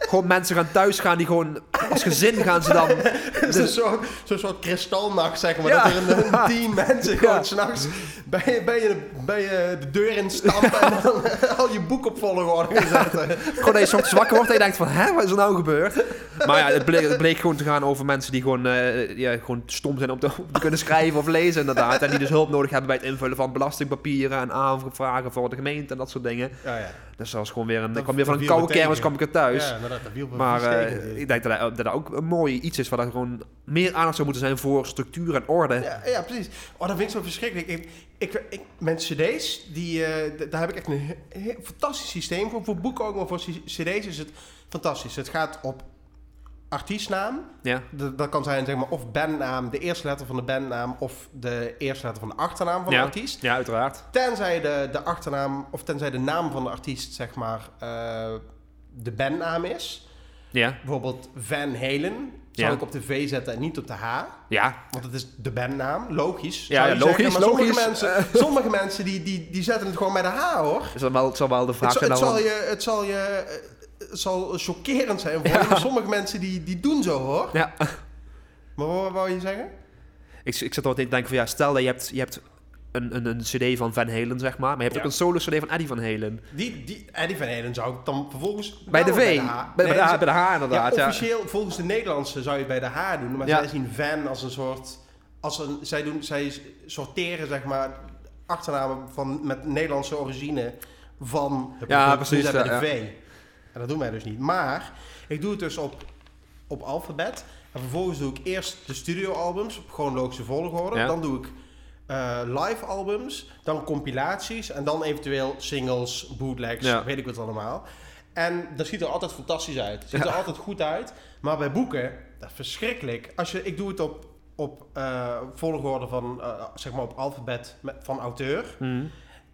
Speaker 2: gewoon mensen gaan thuis gaan die gewoon als gezin gaan ze dan
Speaker 3: Een soort, zo'n soort kristalnacht, zeg maar.
Speaker 2: Ja.
Speaker 3: Dat er een, een tien mensen gewoon
Speaker 2: Ja.
Speaker 3: s'nachts bij, bij, je, bij je de deur in stampen en dan al je boek op volgorde gaan zetten.
Speaker 2: Gewoon dat je soms wakker wordt en je denkt van, hè, wat is er nou gebeurd? Maar ja, het bleek, het bleek gewoon te gaan over mensen die gewoon, eh, ja, gewoon stom zijn om te, om te kunnen schrijven of lezen inderdaad. En die dus hulp nodig hebben bij het invullen van belastingpapieren en aanvragen voor de gemeente en dat soort dingen.
Speaker 3: Ja, ja.
Speaker 2: Dus dat was gewoon weer een,
Speaker 3: Dat-
Speaker 2: ik kwam weer van
Speaker 3: dat
Speaker 2: een koude kermis, kwam ik er thuis.
Speaker 3: Ja, dat
Speaker 2: Maar eh,
Speaker 3: tegen natuurlijk.
Speaker 2: ik denk dat dat, dat dat ook een mooi iets is, waar er gewoon meer aandacht zou moeten zijn voor structuur en orde.
Speaker 3: Ja, ja, precies. Oh, dat vind ik zo verschrikkelijk. Ik, ik, ik, mijn cd's, die, eh, daar heb ik echt een he- he- fantastisch systeem voor. Voor boeken ook, maar voor cd's is het fantastisch. Het gaat op artiestnaam.
Speaker 2: Ja,
Speaker 3: D- dat kan zijn zeg maar, of bandnaam, de eerste letter van de bandnaam... of de eerste letter van de achternaam van
Speaker 2: Ja.
Speaker 3: de artiest.
Speaker 2: ja uiteraard.
Speaker 3: Tenzij de, de achternaam, of tenzij de naam van de artiest, zeg maar, eh, de bandnaam is.
Speaker 2: Ja,
Speaker 3: Bijvoorbeeld Van Halen. Zou ik op de V zetten en niet op de H.
Speaker 2: ja.
Speaker 3: Want het is de bandnaam, logisch.
Speaker 2: Ja,
Speaker 3: je
Speaker 2: logisch,
Speaker 3: zeggen. Maar
Speaker 2: logisch.
Speaker 3: Sommige mensen, sommige mensen die, die, die zetten het gewoon bij de H hoor.
Speaker 2: Dus dan wel, het zal wel de vraag
Speaker 3: Het, zal-
Speaker 2: zijn
Speaker 3: het, zal je, het zal je eh, het zal chockerend zijn voor sommige mensen die, die doen zo hoor.
Speaker 2: Ja,
Speaker 3: Maar wat wou je zeggen?
Speaker 2: ik, ik zat altijd te denken van ja, stel dat je hebt, je hebt een, een, een cd van Van Halen, zeg maar. Maar je hebt
Speaker 3: Ja.
Speaker 2: ook een solo cd van Eddie Van Halen.
Speaker 3: Die, die, Eddie Van Halen zou ik dan vervolgens...
Speaker 2: Bij de V.
Speaker 3: H.
Speaker 2: Bij, de, H, bij de H inderdaad,
Speaker 3: ja,
Speaker 2: ja.
Speaker 3: officieel, volgens de Nederlandse zou je het bij de H doen. Maar
Speaker 2: Ja.
Speaker 3: zij zien Van als een soort... Als een, zij, doen, zij sorteren zeg maar achternamen van, met Nederlandse origine van...
Speaker 2: Ja, precies,
Speaker 3: bij
Speaker 2: ja,
Speaker 3: de V. En dat doen wij dus niet. Maar ik doe het dus op, op alfabet. En vervolgens doe ik eerst de studioalbums op chronologische volgorde.
Speaker 2: Ja.
Speaker 3: Dan doe ik eh, live albums, dan compilaties en dan eventueel singles, bootlegs,
Speaker 2: Ja.
Speaker 3: weet ik wat allemaal. En dat ziet er altijd fantastisch uit. Het ziet
Speaker 2: Ja.
Speaker 3: er altijd goed uit. Maar bij boeken, dat is verschrikkelijk. Als je, ik doe het op, op eh, volgorde van, eh, zeg maar op alfabet van auteur.
Speaker 2: Mhm.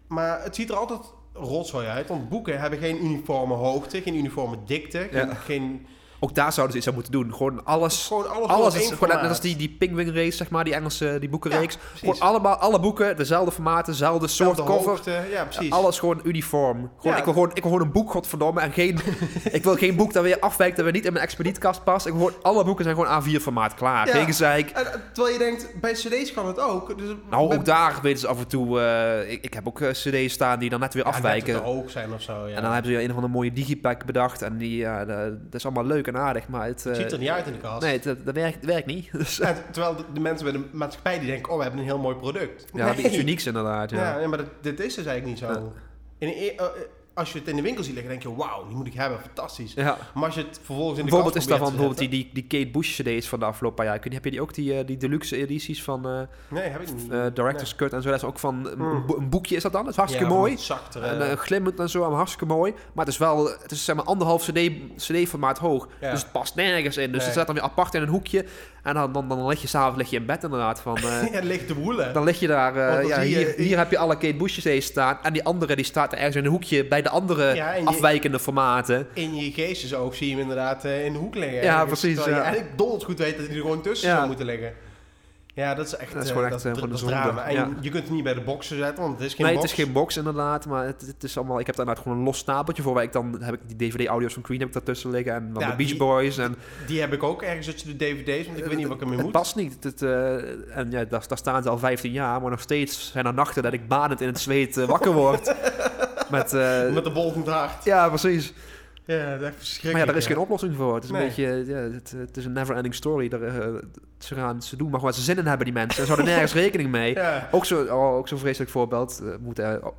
Speaker 3: Maar het ziet er altijd rotzooi uit. Want boeken hebben geen uniforme hoogte, geen uniforme dikte. Geen,
Speaker 2: Ja.
Speaker 3: geen
Speaker 2: Ook daar zouden ze iets aan moeten doen. Gewoon alles...
Speaker 3: gewoon alles,
Speaker 2: is gewoon net als die, die Penguin Race, zeg maar, die Engelse die boekenreeks.
Speaker 3: Ja,
Speaker 2: gewoon allemaal, alle boeken, dezelfde formaten, dezelfde soort cover.
Speaker 3: hoogte, Ja, precies.
Speaker 2: Alles gewoon uniform. Gewoon,
Speaker 3: Ja.
Speaker 2: ik, wil gewoon, ik wil gewoon een boek, godverdomme. En geen, ik wil geen boek dat weer afwijkt, dat weer niet in mijn expedietkast past. Ik wil gewoon, alle boeken zijn gewoon A4-formaat, klaar.
Speaker 3: Ja.
Speaker 2: Geen gezeik.
Speaker 3: En, terwijl je denkt, bij cd's kan het ook. Dus
Speaker 2: Nou,
Speaker 3: met-
Speaker 2: ook daar weten ze af en toe... eh, ik, ik heb ook eh, cd's staan die dan net weer afwijken.
Speaker 3: te hoog zijn of zo. Ja.
Speaker 2: En dan hebben ze weer een of andere mooie digipack bedacht. En die, dat, dat is allemaal leuk en aardig, maar het... eh,
Speaker 3: het ziet er niet uit in de kast.
Speaker 2: nee, het, dat, werkt, werkt niet. Dus,
Speaker 3: terwijl de, de mensen bij de maatschappij die denken, oh, we hebben een heel mooi product.
Speaker 2: ja,
Speaker 3: nee.
Speaker 2: iets unieks inderdaad, ja.
Speaker 3: Ja, maar dat, dit is dus eigenlijk niet zo.
Speaker 2: Ja.
Speaker 3: In, eh, als je het in de winkel ziet liggen, denk je, wauw, die moet ik hebben, fantastisch.
Speaker 2: Ja.
Speaker 3: Maar als je het vervolgens in de
Speaker 2: Bijvoorbeeld is daarvan bijvoorbeeld die, die, die Kate Bush CD's van de afgelopen paar jaar. Heb je die ook, die, eh, die deluxe edities van eh.
Speaker 3: Nee, heb ik niet.
Speaker 2: eh, Director's Cut en zo? Dat is ook van een,
Speaker 3: Hmm.
Speaker 2: een boekje is dat dan? Dat is hartstikke
Speaker 3: Ja,
Speaker 2: mooi. En
Speaker 3: eh,
Speaker 2: glimmend en zo, allemaal hartstikke mooi. Maar het is wel, het is zeg maar anderhalf CD, CD-formaat hoog.
Speaker 3: Ja.
Speaker 2: Dus het past nergens in. Dus
Speaker 3: Nee.
Speaker 2: het staat dan weer apart in een hoekje. En dan, dan, dan lig je s'avonds in bed inderdaad. Van, eh,
Speaker 3: ja, ligt te woelen.
Speaker 2: dan lig je daar, eh, ja,
Speaker 3: zie je-
Speaker 2: hier, hier heb je alle Kate Bush CD's staan. En die andere die staat er ergens in een hoekje bij de andere
Speaker 3: Ja, en je-
Speaker 2: afwijkende formaten.
Speaker 3: In je geestesoog zie je hem inderdaad eh, in de hoek liggen.
Speaker 2: Ja,
Speaker 3: ergens,
Speaker 2: precies,
Speaker 3: Terwijl je
Speaker 2: ja.
Speaker 3: eigenlijk donders goed weet dat hij er gewoon tussen zou moeten liggen. Ja, dat is echt,
Speaker 2: Dat is
Speaker 3: eh,
Speaker 2: gewoon echt,
Speaker 3: dat,
Speaker 2: eh, gewoon
Speaker 3: dat
Speaker 2: zonde.
Speaker 3: drama. En
Speaker 2: Ja.
Speaker 3: je kunt het niet bij de boxen zetten, want het is geen
Speaker 2: nee,
Speaker 3: box.
Speaker 2: het is geen box inderdaad, maar het, het is allemaal. Ik heb daar inderdaad gewoon een los stapeltje voor. Waar ik dan heb ik die DVD-audio's van Queen heb ik daartussen liggen en van
Speaker 3: Ja,
Speaker 2: de Beach
Speaker 3: die-
Speaker 2: Boys en
Speaker 3: Die heb ik ook ergens tussen de dvd's, want ik weet niet wat ik ermee
Speaker 2: het
Speaker 3: moet.
Speaker 2: past niet. Het, eh, en ja, daar, daar staan ze al 15 jaar, maar nog steeds zijn er nachten dat ik badend in het zweet eh, wakker word. Met, eh,
Speaker 3: Met de bol van het hart.
Speaker 2: ja, precies.
Speaker 3: Ja, dat is verschrikkelijk.
Speaker 2: Maar ja, daar is geen oplossing voor. Het is
Speaker 3: Nee.
Speaker 2: een beetje, ja, het, het is een never-ending story. Er, eh, ze, gaan, ze doen maar wat ze zin in hebben, die mensen. Ze houden nergens rekening mee.
Speaker 3: Ja.
Speaker 2: Ook zo'n oh, ook zo'n vreselijk voorbeeld. eh, moet, eh, oh,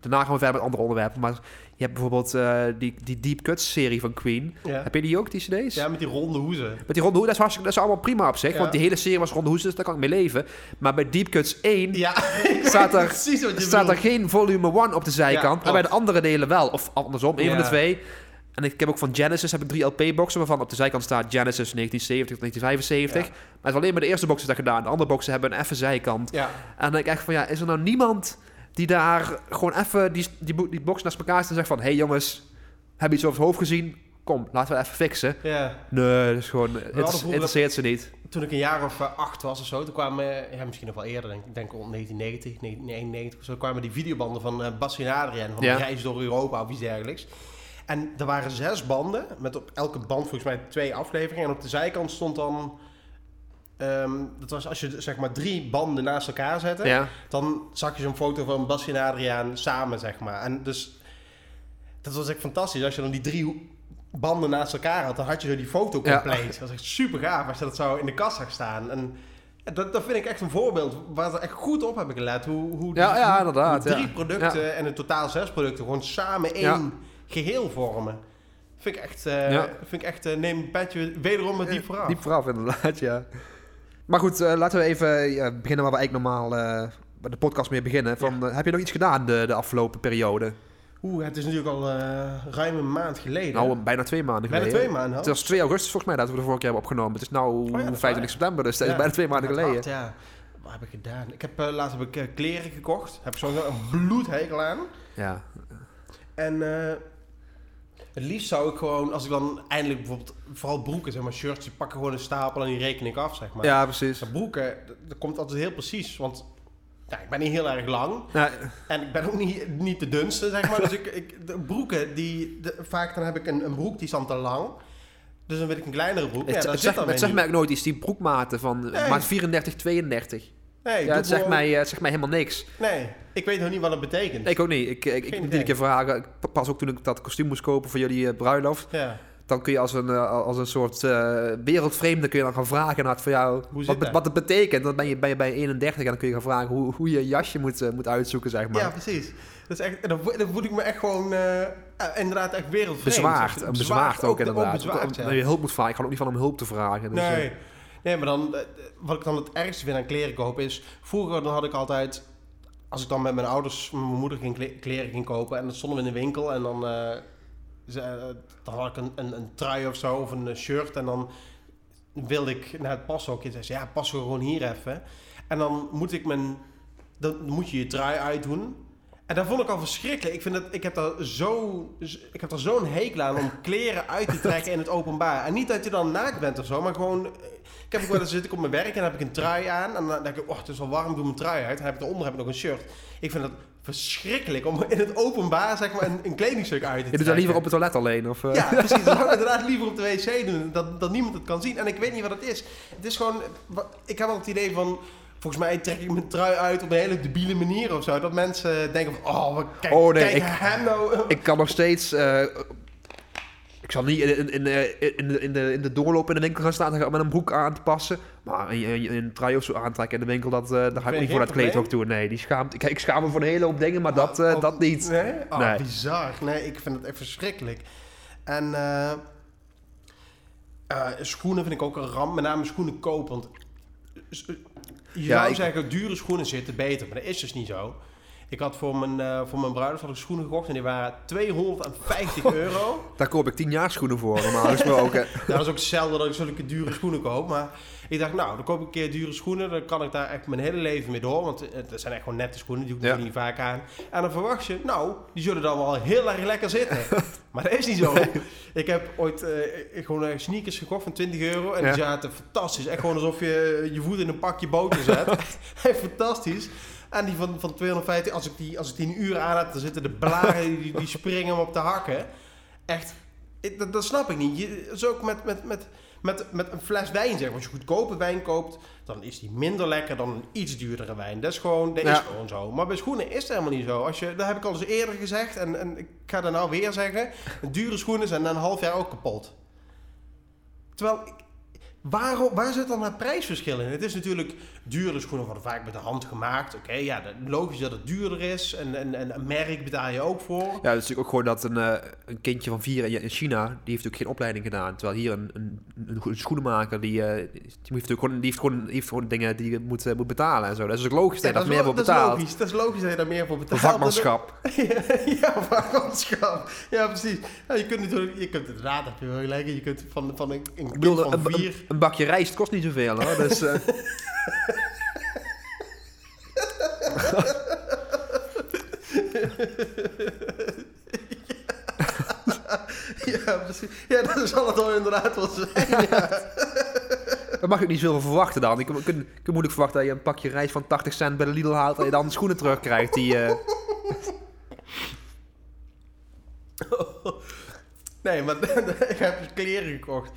Speaker 2: daarna gaan we verder met andere onderwerpen. Maar je hebt bijvoorbeeld eh, die, die Deep Cuts serie van Queen.
Speaker 3: Ja.
Speaker 2: Heb je die ook, die cd's?
Speaker 3: ja, met die ronde hoezen.
Speaker 2: Met die ronde hoed, dat is, hartstikke- dat is allemaal prima op zich.
Speaker 3: Ja.
Speaker 2: Want die hele serie was ronde hoes, dus daar kan ik mee leven. Maar bij Deep Cuts 1
Speaker 3: Ja,
Speaker 2: Staat er- staat er geen volume 1 op de zijkant. En bij de andere delen wel. Of andersom, één van de twee. En ik heb ook van Genesis heb ik drie LP-boxen, waarvan op de zijkant staat Genesis 1970 tot 1975. Maar het is alleen maar de eerste box is dat gedaan. De andere boxen hebben een effe zijkant.
Speaker 3: Ja,
Speaker 2: En dan denk ik echt van, ja, is er nou niemand die daar gewoon even die, die, die box naast elkaar en zegt van... Hé hey jongens, heb je iets over het hoofd gezien? Kom, laten we even fixen.
Speaker 3: ja.
Speaker 2: Nee, dat is gewoon... Het interesseert ze niet.
Speaker 3: Toen ik een jaar of eh, acht was of zo, toen kwamen, ja, misschien nog wel eerder, denk, ik denk rond 1990, 1991 of zo, kwamen die videobanden van eh Bassie en Adriaan, van
Speaker 2: Ja.
Speaker 3: reis door Europa of iets dergelijks. En er waren zes banden, met op elke band volgens mij twee afleveringen. En op de zijkant stond dan, ehm, dat was als je zeg maar drie banden naast elkaar zette,
Speaker 2: Ja,
Speaker 3: dan zag je zo'n foto van Bassie en Adriaan samen, zeg maar. En dus, dat was echt fantastisch. Als je dan die drie banden naast elkaar had, dan had je zo die foto
Speaker 2: Ja.
Speaker 3: compleet. Dat was echt super gaaf als je dat zo in de kast zag staan. En dat, dat vind ik echt een voorbeeld waar ze echt goed op hebben gelet. Hoe, hoe,
Speaker 2: Ja, ja, inderdaad,
Speaker 3: hoe drie producten en in totaal zes producten gewoon samen één geheel vormen. Vind ik echt, eh, vind ik echt eh, neem een petje wederom met diep vooraf.
Speaker 2: diep vooraf inderdaad, ja. Maar goed, eh, laten we even ja, beginnen waar we eigenlijk normaal eh, de podcast mee beginnen. Van, eh, heb je nog iets gedaan de, de afgelopen periode?
Speaker 3: Oeh, het is natuurlijk al eh, ruim een maand geleden.
Speaker 2: Nou, bijna twee maanden
Speaker 3: bijna
Speaker 2: geleden.
Speaker 3: twee maanden.
Speaker 2: Het was 2 augustus volgens mij dat we de vorige keer hebben opgenomen. Het is nu
Speaker 3: Oh dat is
Speaker 2: 25
Speaker 3: waar.
Speaker 2: september, dus dat is bijna twee maanden geleden.
Speaker 3: ja. Wat heb ik gedaan? Ik heb, eh, laatst heb ik eh, kleren gekocht. Heb ik zo'n een bloedhekel aan.
Speaker 2: Ja.
Speaker 3: En eh, het liefst zou ik gewoon, als ik dan eindelijk bijvoorbeeld, vooral broeken, zeg maar shirts, die pakken gewoon een stapel en die reken ik af, zeg maar.
Speaker 2: ja, precies.
Speaker 3: Maar broeken, dat, dat komt altijd heel precies, want ja, ik ben niet heel erg lang.
Speaker 2: Ja,
Speaker 3: En ik ben ook niet, niet de dunste, zeg maar. dus ik, ik, de broeken, die, de- vaak dan heb ik een, een broek die is dan te lang. Dus dan wil ik een kleinere broek.
Speaker 2: het,
Speaker 3: ja, dat
Speaker 2: het zegt, het mij ook nooit iets, die broekmaten van
Speaker 3: Nee.
Speaker 2: maat 34, 32.
Speaker 3: Nee, ik
Speaker 2: ja, het zegt, mij, eh, het zegt mij helemaal niks.
Speaker 3: Nee, ik weet nog niet wat het betekent.
Speaker 2: Nee, ik ook niet. Ik, ik, ik
Speaker 3: Geen
Speaker 2: moet een keer vragen. Ik pas ook toen ik dat kostuum moest kopen voor jullie eh, bruiloft.
Speaker 3: Ja.
Speaker 2: Dan kun je als een, eh, als een soort eh, wereldvreemde kun je dan gaan vragen naar van jou
Speaker 3: Hoe zit
Speaker 2: wat,
Speaker 3: dat?
Speaker 2: wat het betekent. Dan ben je, ben je bij 31 en dan kun je gaan vragen hoe, hoe je een jasje moet, eh, moet uitzoeken, zeg maar.
Speaker 3: Ja, precies. Dat is echt, dan, dan voel ik me echt gewoon, eh, inderdaad, echt wereldvreemd.
Speaker 2: bezwaard. Bezwaard ook, inderdaad.
Speaker 3: bezwaard,
Speaker 2: Ook-
Speaker 3: ja.
Speaker 2: Dat je hulp moet vragen. Ik ga ook niet van om hulp te vragen. Dus,
Speaker 3: nee.
Speaker 2: Eh,
Speaker 3: nee, maar dan, eh, wat ik dan het ergste vind aan kleren kopen is, vroeger dan had ik altijd, als ik dan met mijn ouders, met mijn moeder ging kle- kleren ging kopen en dan stonden we in de winkel en dan, eh, ze- eh, dan had ik een, een, een trui of zo of een eh, shirt en dan wilde ik naar het pashokje en zei ze, ja, pas gewoon hier even. En dan moet ik mijn, dan moet je je trui uitdoen. En dat vond ik al verschrikkelijk. Ik, vind dat, ik heb daar zo, ik heb daar zo'n hekel aan om kleren uit te trekken in het openbaar. En niet dat je dan naakt bent of zo, maar gewoon... Ik heb ook wel eens zit ik op mijn werk en dan heb ik een trui aan. En dan denk ik, oh, het is wel warm, doe mijn trui uit. En dan heb ik eronder heb ik nog een shirt. Ik vind het verschrikkelijk om in het openbaar zeg maar, een, een kledingstuk uit te
Speaker 2: je doet dat liever op het toilet alleen? Of, eh?
Speaker 3: Ja, precies. Dan zou ik inderdaad liever op de wc doen, dat, dat niemand het kan zien. En ik weet niet wat het is. Het is gewoon, ik heb wel het idee van, volgens mij trek ik mijn trui uit op een hele debiele manier of zo. Dat mensen denken van, oh, kijk,
Speaker 2: Oh, nee,
Speaker 3: kijk
Speaker 2: ik-
Speaker 3: hem nou.
Speaker 2: Ik kan nog steeds... eh, ik zal niet in, in, in, eh, in, de, in, de, in de doorloop in de winkel gaan staan met een broek aan te passen. Maar een, een, een trui of zo aantrekken in de winkel, dat, eh, daar ga ik niet voor dat kleedhok toe. Nee, die schaamt, ik, ik schaam me voor een hele hoop dingen, maar dat, eh,
Speaker 3: Oh,
Speaker 2: dat niet.
Speaker 3: Nee? Oh,
Speaker 2: Nee.
Speaker 3: bizar. Nee, ik vind het echt verschrikkelijk. En eh, eh, schoenen vind ik ook een ramp. Met name schoenen kopen. Want s- je
Speaker 2: Ja,
Speaker 3: zou
Speaker 2: ik-
Speaker 3: zeggen, dure schoenen zitten beter. Maar dat is dus niet zo. Ik had voor mijn, eh voor mijn bruiloft had ik schoenen gekocht en die waren 250 euro.
Speaker 2: Daar koop ik tien jaar schoenen voor, normaal gesproken.
Speaker 3: dat is ook zelden dat ik zulke dure schoenen koop. Maar ik dacht, nou, dan koop ik een keer dure schoenen. Dan kan ik daar echt mijn hele leven mee door. Want het zijn echt gewoon nette schoenen. Die doe ik
Speaker 2: Ja.
Speaker 3: niet vaak aan. En dan verwacht je, nou, die zullen dan wel heel erg lekker zitten. maar dat is niet zo. Ik heb ooit eh, gewoon eh, sneakers gekocht van 20 euro. En
Speaker 2: Ja.
Speaker 3: die zaten fantastisch. Echt gewoon alsof je je voet in een pakje boter zet. Fantastisch. En die van, van 250, als ik die, als ik die een uur aan heb, dan zitten de blaren, die, die springen me op de hakken. Echt, ik- dat, dat snap ik niet. Je, zo ook met, met, met, met, met een fles wijn, zeg. Als je goedkope wijn koopt, dan is die minder lekker dan een iets duurdere wijn. Dat is gewoon, dat
Speaker 2: Ja.
Speaker 3: is gewoon zo. Maar bij schoenen is het helemaal niet zo. Als je, dat heb ik al eens eerder gezegd en, en ik ga dat nou weer zeggen. Dure schoenen zijn na een half jaar ook kapot. Terwijl, ik- waarom, waar zit dan het prijsverschil in? Het is natuurlijk, dure schoenen worden vaak met de hand gemaakt. Oké, ja, dat- logisch dat het duurder is. En, en, en een merk betaal je ook voor.
Speaker 2: Ja, het is natuurlijk ook gewoon dat een, eh, een kindje van vier in in China, die heeft ook geen opleiding gedaan. Terwijl hier een, een, schoenenmaker, die, eh, die, heeft natuurlijk gewoon, die, heeft gewoon, die heeft gewoon dingen die je moet, eh, moet betalen en zo. Dat is ook logisch dat je
Speaker 3: Ja,
Speaker 2: daar meer voor
Speaker 3: lo- dat is
Speaker 2: betaalt.
Speaker 3: logisch. Dat is logisch dat je daar meer voor betaalt.
Speaker 2: vakmanschap.
Speaker 3: ja, vakmanschap. Ja, precies. Ja, je kunt natuurlijk, je kunt inderdaad, heb je wel gelijk. Je kunt van, van een, een kind van vier...
Speaker 2: een, bakje rijst kost niet zoveel hoor. Dus, eh,
Speaker 3: Ja, precies. Ja, dat zal het wel inderdaad wel zijn.
Speaker 2: daar mag ik niet zoveel verwachten dan. Ik kan, ik ik moeilijk verwachten dat je een pakje rijst van 80 cent bij de Lidl haalt en je dan schoenen terugkrijgt die... eh,
Speaker 3: Nee, maar ik heb kleren gekocht.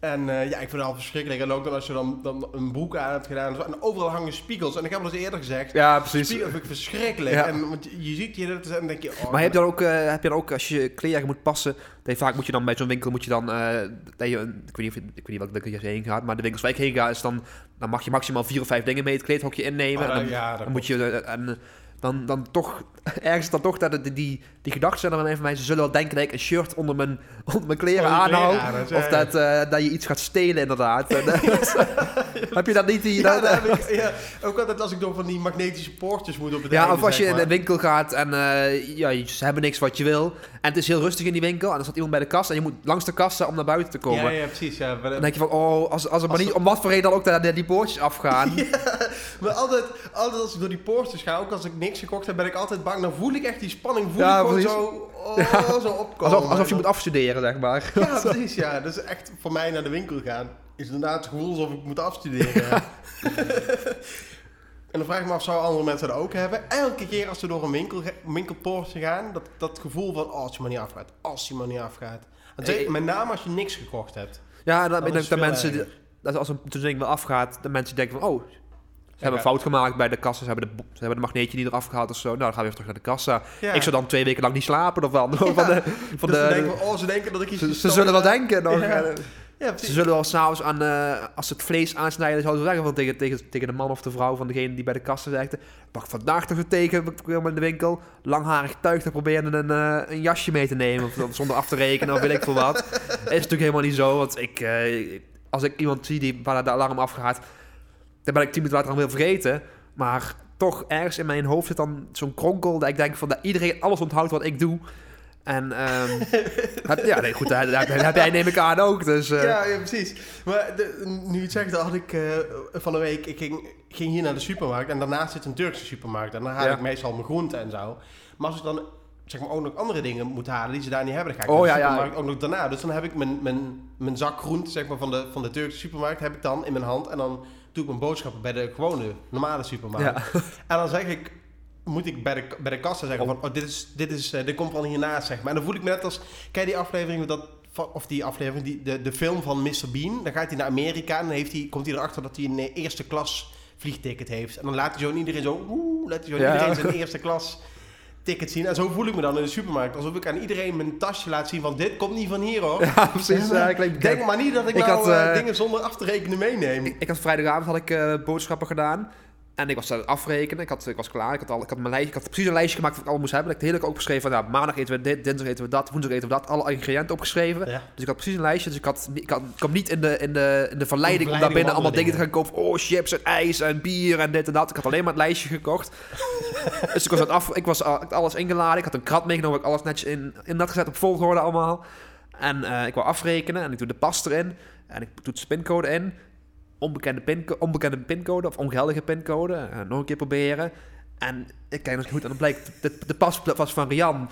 Speaker 3: En eh, ja, ik vind het al verschrikkelijk. En ook dan als je dan, dan een broek aan hebt gedaan. en zo. En overal hangen spiegels. En ik heb al eens eerder gezegd.
Speaker 2: ja, precies.
Speaker 3: Spiegels vind ik verschrikkelijk.
Speaker 2: Ja.
Speaker 3: En want je, je ziet je dat en dan denk je... Oh,
Speaker 2: Maar heb je dan ook, eh, heb je dan ook als je kleren moet passen, dat je vaak moet je dan bij zo'n winkel moet je dan, eh, dat je, een- ik weet niet, of, ik weet niet welke winkel je heen gaat, maar de winkels waar ik heen ga is dan, dan mag je maximaal vier of vijf dingen mee het kleedhokje innemen.
Speaker 3: Oh,
Speaker 2: en dan,
Speaker 3: ja,
Speaker 2: dan moet je, en, dan, dan toch, ergens dan toch dat het, die, die gedachten zijn er van mij, ze zullen wel denken dat ik een shirt onder mijn, onder mijn kleren aanhoud.
Speaker 3: ja,
Speaker 2: of
Speaker 3: ja.
Speaker 2: dat, eh, dat je iets gaat stelen inderdaad. Eh, heb je dat niet? Die,
Speaker 3: Ja,
Speaker 2: dat,
Speaker 3: heb ik, ja, ook altijd als ik door van die magnetische poortjes moet op het
Speaker 2: Ja, of als je in de winkel gaat en eh, ja, je- ze hebben niks wat je wil. En het is heel rustig in die winkel. En dan staat iemand bij de kast en je moet langs de kassa om naar buiten te komen.
Speaker 3: Ja, ja, precies. Ja. Maar,
Speaker 2: Dan denk je van, oh, als, als er maar niet,
Speaker 3: er-
Speaker 2: om wat voor reden dan ook dat die poortjes afgaan.
Speaker 3: maar altijd, altijd als ik door die poortjes ga, ook als ik niks gekocht heb, ben ik altijd bang. Dan voel ik echt die spanning, voel
Speaker 2: Ja,
Speaker 3: ik gewoon zo, oh, zo opkomen.
Speaker 2: Alsof, alsof je moet afstuderen, zeg maar.
Speaker 3: Ja, precies. Ja, is echt voor mij naar de winkel gaan. Is inderdaad het gevoel alsof ik moet afstuderen. ja. en dan vraag ik me af, zou andere mensen dat ook hebben? Elke keer als ze door een winkel, winkelpoortje gaan, dat, dat gevoel van, oh, als je maar niet afgaat. Als je maar niet afgaat. En zeker-
Speaker 2: Hey,
Speaker 3: met name als je niks gekocht hebt.
Speaker 2: Ja, dan
Speaker 3: Dat
Speaker 2: ben ik dat mensen,
Speaker 3: erger.
Speaker 2: dat als een ding wel afgaat, de mensen denken van, oh, ze hebben een fout gemaakt bij de kassa. Ze hebben de, ze hebben de magneetje niet eraf gehaald of zo. Nou, dan gaan we even terug naar de kassa.
Speaker 3: Ja.
Speaker 2: Ik zou dan twee weken lang niet slapen of wel. Van de, van
Speaker 3: Dus
Speaker 2: de,
Speaker 3: ze denken, oh, ze denken dat ik iets
Speaker 2: ze, ze zullen wel denken. Nog,
Speaker 3: Ja.
Speaker 2: Ze zullen wel s'avonds aan, eh, als ze het vlees aansnijden, zouden ze zeggen van tegen, tegen, tegen de man of de vrouw van degene die bij de kassa werkte. Pak vandaag toch weer tegen kwam in de winkel. Langharig tuig te proberen een, eh, een jasje mee te nemen. Of, zonder af te rekenen of weet ik veel wat. is natuurlijk helemaal niet zo. Want ik, eh, als ik iemand zie die, waar de alarm afgaat, dan ben ik tien minuten later vergeten. Maar toch ergens in mijn hoofd zit dan zo'n kronkel dat ik denk van dat iedereen alles onthoudt wat ik doe. En ehm, heb- ja, nee, goed, dat, dat heb jij neem ik aan ook. Dus, eh,
Speaker 3: Ja, ja, precies. Maar de, nu je het zegt, dan had ik eh, van de week, ik ging, ging hier naar de supermarkt en daarnaast zit een Turkse supermarkt. En dan haal
Speaker 2: Ja.
Speaker 3: ik meestal mijn groenten en zo. Maar als ik dan zeg maar ook nog andere dingen moet halen die ze daar niet hebben, dan ga ik
Speaker 2: Oh,
Speaker 3: de
Speaker 2: ja, ja.
Speaker 3: supermarkt ook nog daarna. Dus dan heb ik mijn, mijn, mijn zak groenten zeg maar, van, de, van de Turkse supermarkt heb ik dan in mijn hand en dan doe ik mijn boodschappen bij de gewone, normale supermarkt.
Speaker 2: Ja.
Speaker 3: En dan zeg ik, moet ik bij de, bij de kassa zeggen van, oh, dit, is, dit, is, eh, dit komt van hiernaast, zeg maar. En dan voel ik me net als, kijk die aflevering, dat, of die aflevering, die, de, de film van Mr. Bean. Dan gaat hij naar Amerika en dan heeft hij, komt hij erachter dat hij een eh, eerste klas vliegticket heeft. En dan laat hij zo iedereen zo, oeh, laat hij zo
Speaker 2: Ja.
Speaker 3: iedereen zijn eerste klas ticket zien. En zo voel ik me dan in de supermarkt. Alsof ik aan iedereen mijn tasje laat zien van dit komt niet van hier hoor.
Speaker 2: Ja, precies.
Speaker 3: Ja, Denk maar niet dat ik,
Speaker 2: Ik
Speaker 3: nou
Speaker 2: had,
Speaker 3: eh,
Speaker 2: eh,
Speaker 3: dingen zonder af te rekenen meeneem.
Speaker 2: Ik, ik had vrijdagavond had ik eh, boodschappen gedaan. En ik was aan het afrekenen. Ik, had, ik was klaar. Ik had, al, ik had mijn lijstje. Ik had precies een lijstje gemaakt wat ik allemaal moest hebben. Ik had het hele ook opgeschreven van ja, maandag eten we dit, dinsdag eten we dat, woensdag eten we dat. Alle ingrediënten opgeschreven.
Speaker 3: Ja.
Speaker 2: Dus ik had precies een lijstje. Dus ik, had, ik, had, ik kwam niet in de, in de, in de verleiding om daar binnen allemaal dingen te gaan kopen. Oh, chips en ijs en bier en dit en dat. Ik had alleen maar het lijstje gekocht. dus ik was, aan het af, ik was had alles ingeladen. Ik had een krat meegenomen. Ik alles netjes in, in dat gezet op volgorde allemaal. En eh, ik wou afrekenen en ik doe de pas erin. En ik doe de pincode in. Onbekende, pinco onbekende pincode of ongeldige pincode. Eh, nog een keer proberen. En ik kijk nog goed en dan blijkt de, de pas was van Rian.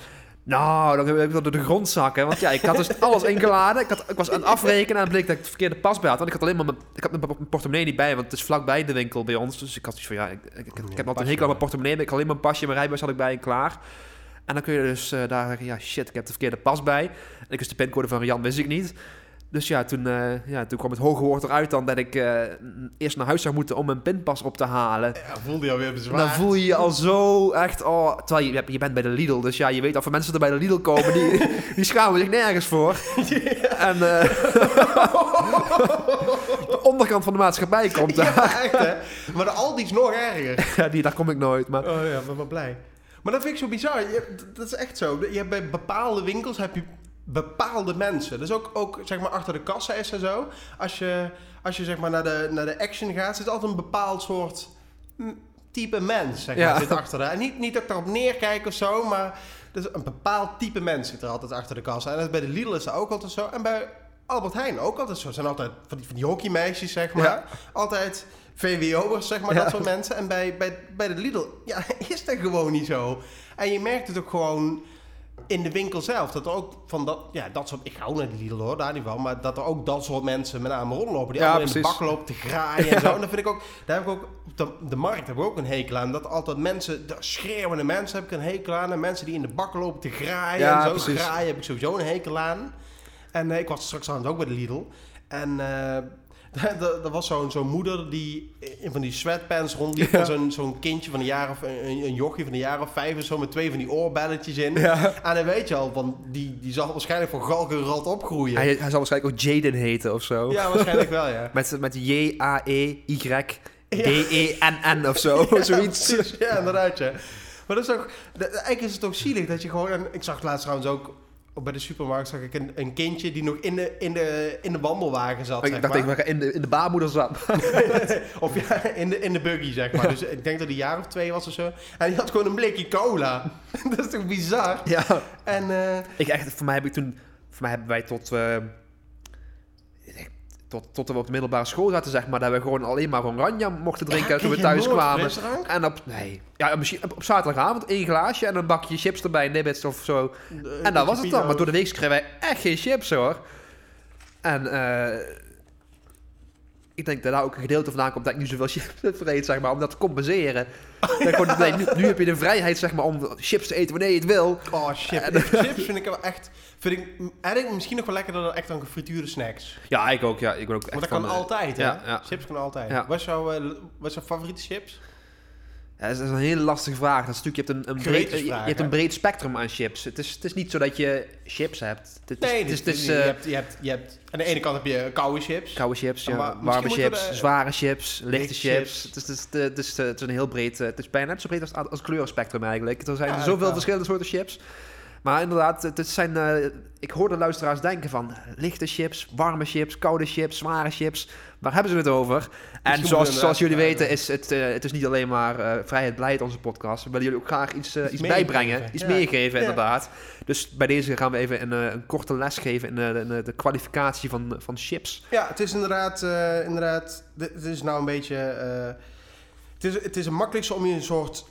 Speaker 2: Nou, dan heb ik dat door de grond zakken. Want ja, ik had dus alles ingeladen. Ik, had, ik was aan het afrekenen en het bleek dat ik het verkeerde pas bij had. Want ik had alleen maar mijn, ik had mijn portemonnee niet bij, want het is vlakbij de winkel bij ons. Dus ik had iets van, ja, ik, ik, ik, ik heb altijd een hekel aan mijn portemonnee. maar Ik had alleen een pasje, mijn rijbewijs had ik bij en klaar. En dan kun je dus eh, daar zeggen, ja shit, ik heb de verkeerde pas bij. En ik wist de pincode van Rian, wist ik niet. Dus ja, toen, eh, ja, toen kwam het hoge woord eruit dan dat ik eh, eerst naar huis zou moeten om mijn pinpas op te halen.
Speaker 3: Ja, voelde je alweer bezwaar.
Speaker 2: Dan voel je je al zo echt, oh, terwijl je, je bent bij de Lidl, dus ja, je weet dat voor mensen er bij de Lidl komen, die, die schamen zich nergens voor. En eh, de onderkant van de maatschappij komt daar.
Speaker 3: Ja, echt hè. Maar de Aldi is nog erger.
Speaker 2: Ja, die, daar kom ik nooit, maar
Speaker 3: Oh ja, ben maar blij. Maar dat vind ik zo bizar. Je, dat is echt zo. Je hebt bij bepaalde winkels heb je bepaalde mensen. Dus ook, ook zeg maar achter de kassa is en zo. Als je, als je zeg maar naar de, naar de action gaat, zit altijd een bepaald soort type mens zeg maar,
Speaker 2: Ja.
Speaker 3: zit achter de. En niet, niet dat ik daarop neerkijk of zo, maar dus een bepaald type mens zit er altijd achter de kassa. En bij de Lidl is dat ook altijd zo. En bij Albert Heijn ook altijd zo. Zijn altijd van die, van die hockeymeisjes, zeg maar.
Speaker 2: Ja.
Speaker 3: Altijd VWO'ers, zeg maar,
Speaker 2: Ja.
Speaker 3: dat soort mensen. En bij, bij, bij de Lidl, ja, is dat gewoon niet zo. En je merkt het ook gewoon in de winkel zelf. Dat er ook van dat, ja, dat soort, ik hou naar de Lidl hoor, daar niet van. Maar dat er ook dat soort mensen met name rondlopen. Die
Speaker 2: Ja,
Speaker 3: allemaal in de bak lopen te graaien en zo. En dat vind ik ook, daar heb ik ook, de, de markt heb ik ook een hekel aan. Dat altijd mensen, de schreeuwende mensen heb ik een hekel aan. En mensen die in de bak lopen te graaien
Speaker 2: Ja,
Speaker 3: en zo
Speaker 2: precies.
Speaker 3: graaien heb ik sowieso een hekel aan. En eh, ik was straks trouwens ook bij de Lidl. En eh, er was zo'n zo'n moeder die in van die sweatpants rondliep.
Speaker 2: Ja.
Speaker 3: En zo'n zo'n kindje van een jaar of een, een jochie van een jaar of vijf of zo met twee van die oorbelletjes in.
Speaker 2: ja.
Speaker 3: En dan weet je al, van die, die zal waarschijnlijk voor galgenrad opgroeien.
Speaker 2: hij, hij zal waarschijnlijk ook Jaden heten of zo.
Speaker 3: Ja, waarschijnlijk wel, ja.
Speaker 2: Met, met J-A-E-Y-D-E-N-N of zo,
Speaker 3: Ja,
Speaker 2: zoiets.
Speaker 3: precies. Ja, inderdaad, ja. Maar dat is ook, eigenlijk is het ook zielig dat je gewoon... En ik zag laatst trouwens ook bij de supermarkt, zag ik een, een kindje die nog in de, in de, in de wandelwagen zat,
Speaker 2: Ik
Speaker 3: zeg
Speaker 2: dacht
Speaker 3: maar.
Speaker 2: ik in de, in de baarmoeder zat.
Speaker 3: of ja, in de, in de buggy, zeg maar. Dus ik denk dat hij een jaar of twee was of zo. En die had gewoon een blikje cola. dat is toch bizar?
Speaker 2: Ja.
Speaker 3: En eh,
Speaker 2: Ik echt, voor mij heb ik toen, voor mij hebben wij tot, eh, tot, tot we op de middelbare school zaten, zeg maar, dat we gewoon alleen maar oranje mochten drinken
Speaker 3: ja,
Speaker 2: toen we thuis kwamen. En op, nee, ja, misschien op, op zaterdagavond één glaasje en een bakje chips erbij, nibbits of zo. En dat was het dan. Maar door de week kregen wij echt geen chips hoor. En eh, ik denk dat daar ook een gedeelte vandaan komt dat ik nu zoveel chips vreet, zeg maar, om dat te compenseren. Gewoon, nee, nu, nu heb je de vrijheid, zeg maar, om chips te eten wanneer je het wil.
Speaker 3: Oh, shit.
Speaker 2: En-
Speaker 3: Chips vind ik wel echt... Vind ik eigenlijk misschien nog wel lekkerder dan echt dan gefrituurde snacks.
Speaker 2: Ja, ik ook. Ja, ik ben ook echt
Speaker 3: Want dat
Speaker 2: van,
Speaker 3: kan altijd, hè?
Speaker 2: ja, ja.
Speaker 3: Chips kan altijd.
Speaker 2: Ja.
Speaker 3: Wat is jouw, eh, wat is jouw favoriete chips?
Speaker 2: Ja, dat is een hele lastige vraag. Dat is natuurlijk, je hebt een, een, breed, je
Speaker 3: Gewetensvraag,
Speaker 2: hebt een breed spectrum aan chips. Het is, het is niet zo dat je chips hebt. Het
Speaker 3: Nee,
Speaker 2: het is, het is,
Speaker 3: je,
Speaker 2: eh,
Speaker 3: hebt, je, hebt, je hebt... Aan de ene kant heb je koude chips.
Speaker 2: koude chips, ja,
Speaker 3: Maar
Speaker 2: warme chips,
Speaker 3: de-
Speaker 2: zware chips, lichte
Speaker 3: lichte
Speaker 2: chips.
Speaker 3: chips.
Speaker 2: Het is, het, is, het, is, het is een heel breed... eh, Het is bijna net zo breed als, als het kleurenspectrum eigenlijk. Er zijn
Speaker 3: Ja,
Speaker 2: zoveel verschillende soorten chips. Maar inderdaad, het zijn, eh, ik hoor de luisteraars denken van lichte chips, warme chips, koude chips, zware chips. Waar hebben ze het over? En zoals, zoals jullie weten is het, eh, het is niet alleen maar eh, vrijheid blijheid onze podcast. We willen jullie ook graag iets,
Speaker 3: Iets
Speaker 2: iets
Speaker 3: meegeven.
Speaker 2: bijbrengen, iets
Speaker 3: Ja.
Speaker 2: meegeven
Speaker 3: Ja.
Speaker 2: inderdaad. Dus bij deze gaan we even een, eh, een korte les geven in, eh, de, de kwalificatie van, van chips.
Speaker 3: Ja, het is inderdaad, eh, inderdaad, het is nou een beetje, eh, het, is, het is een makkelijkste om je een soort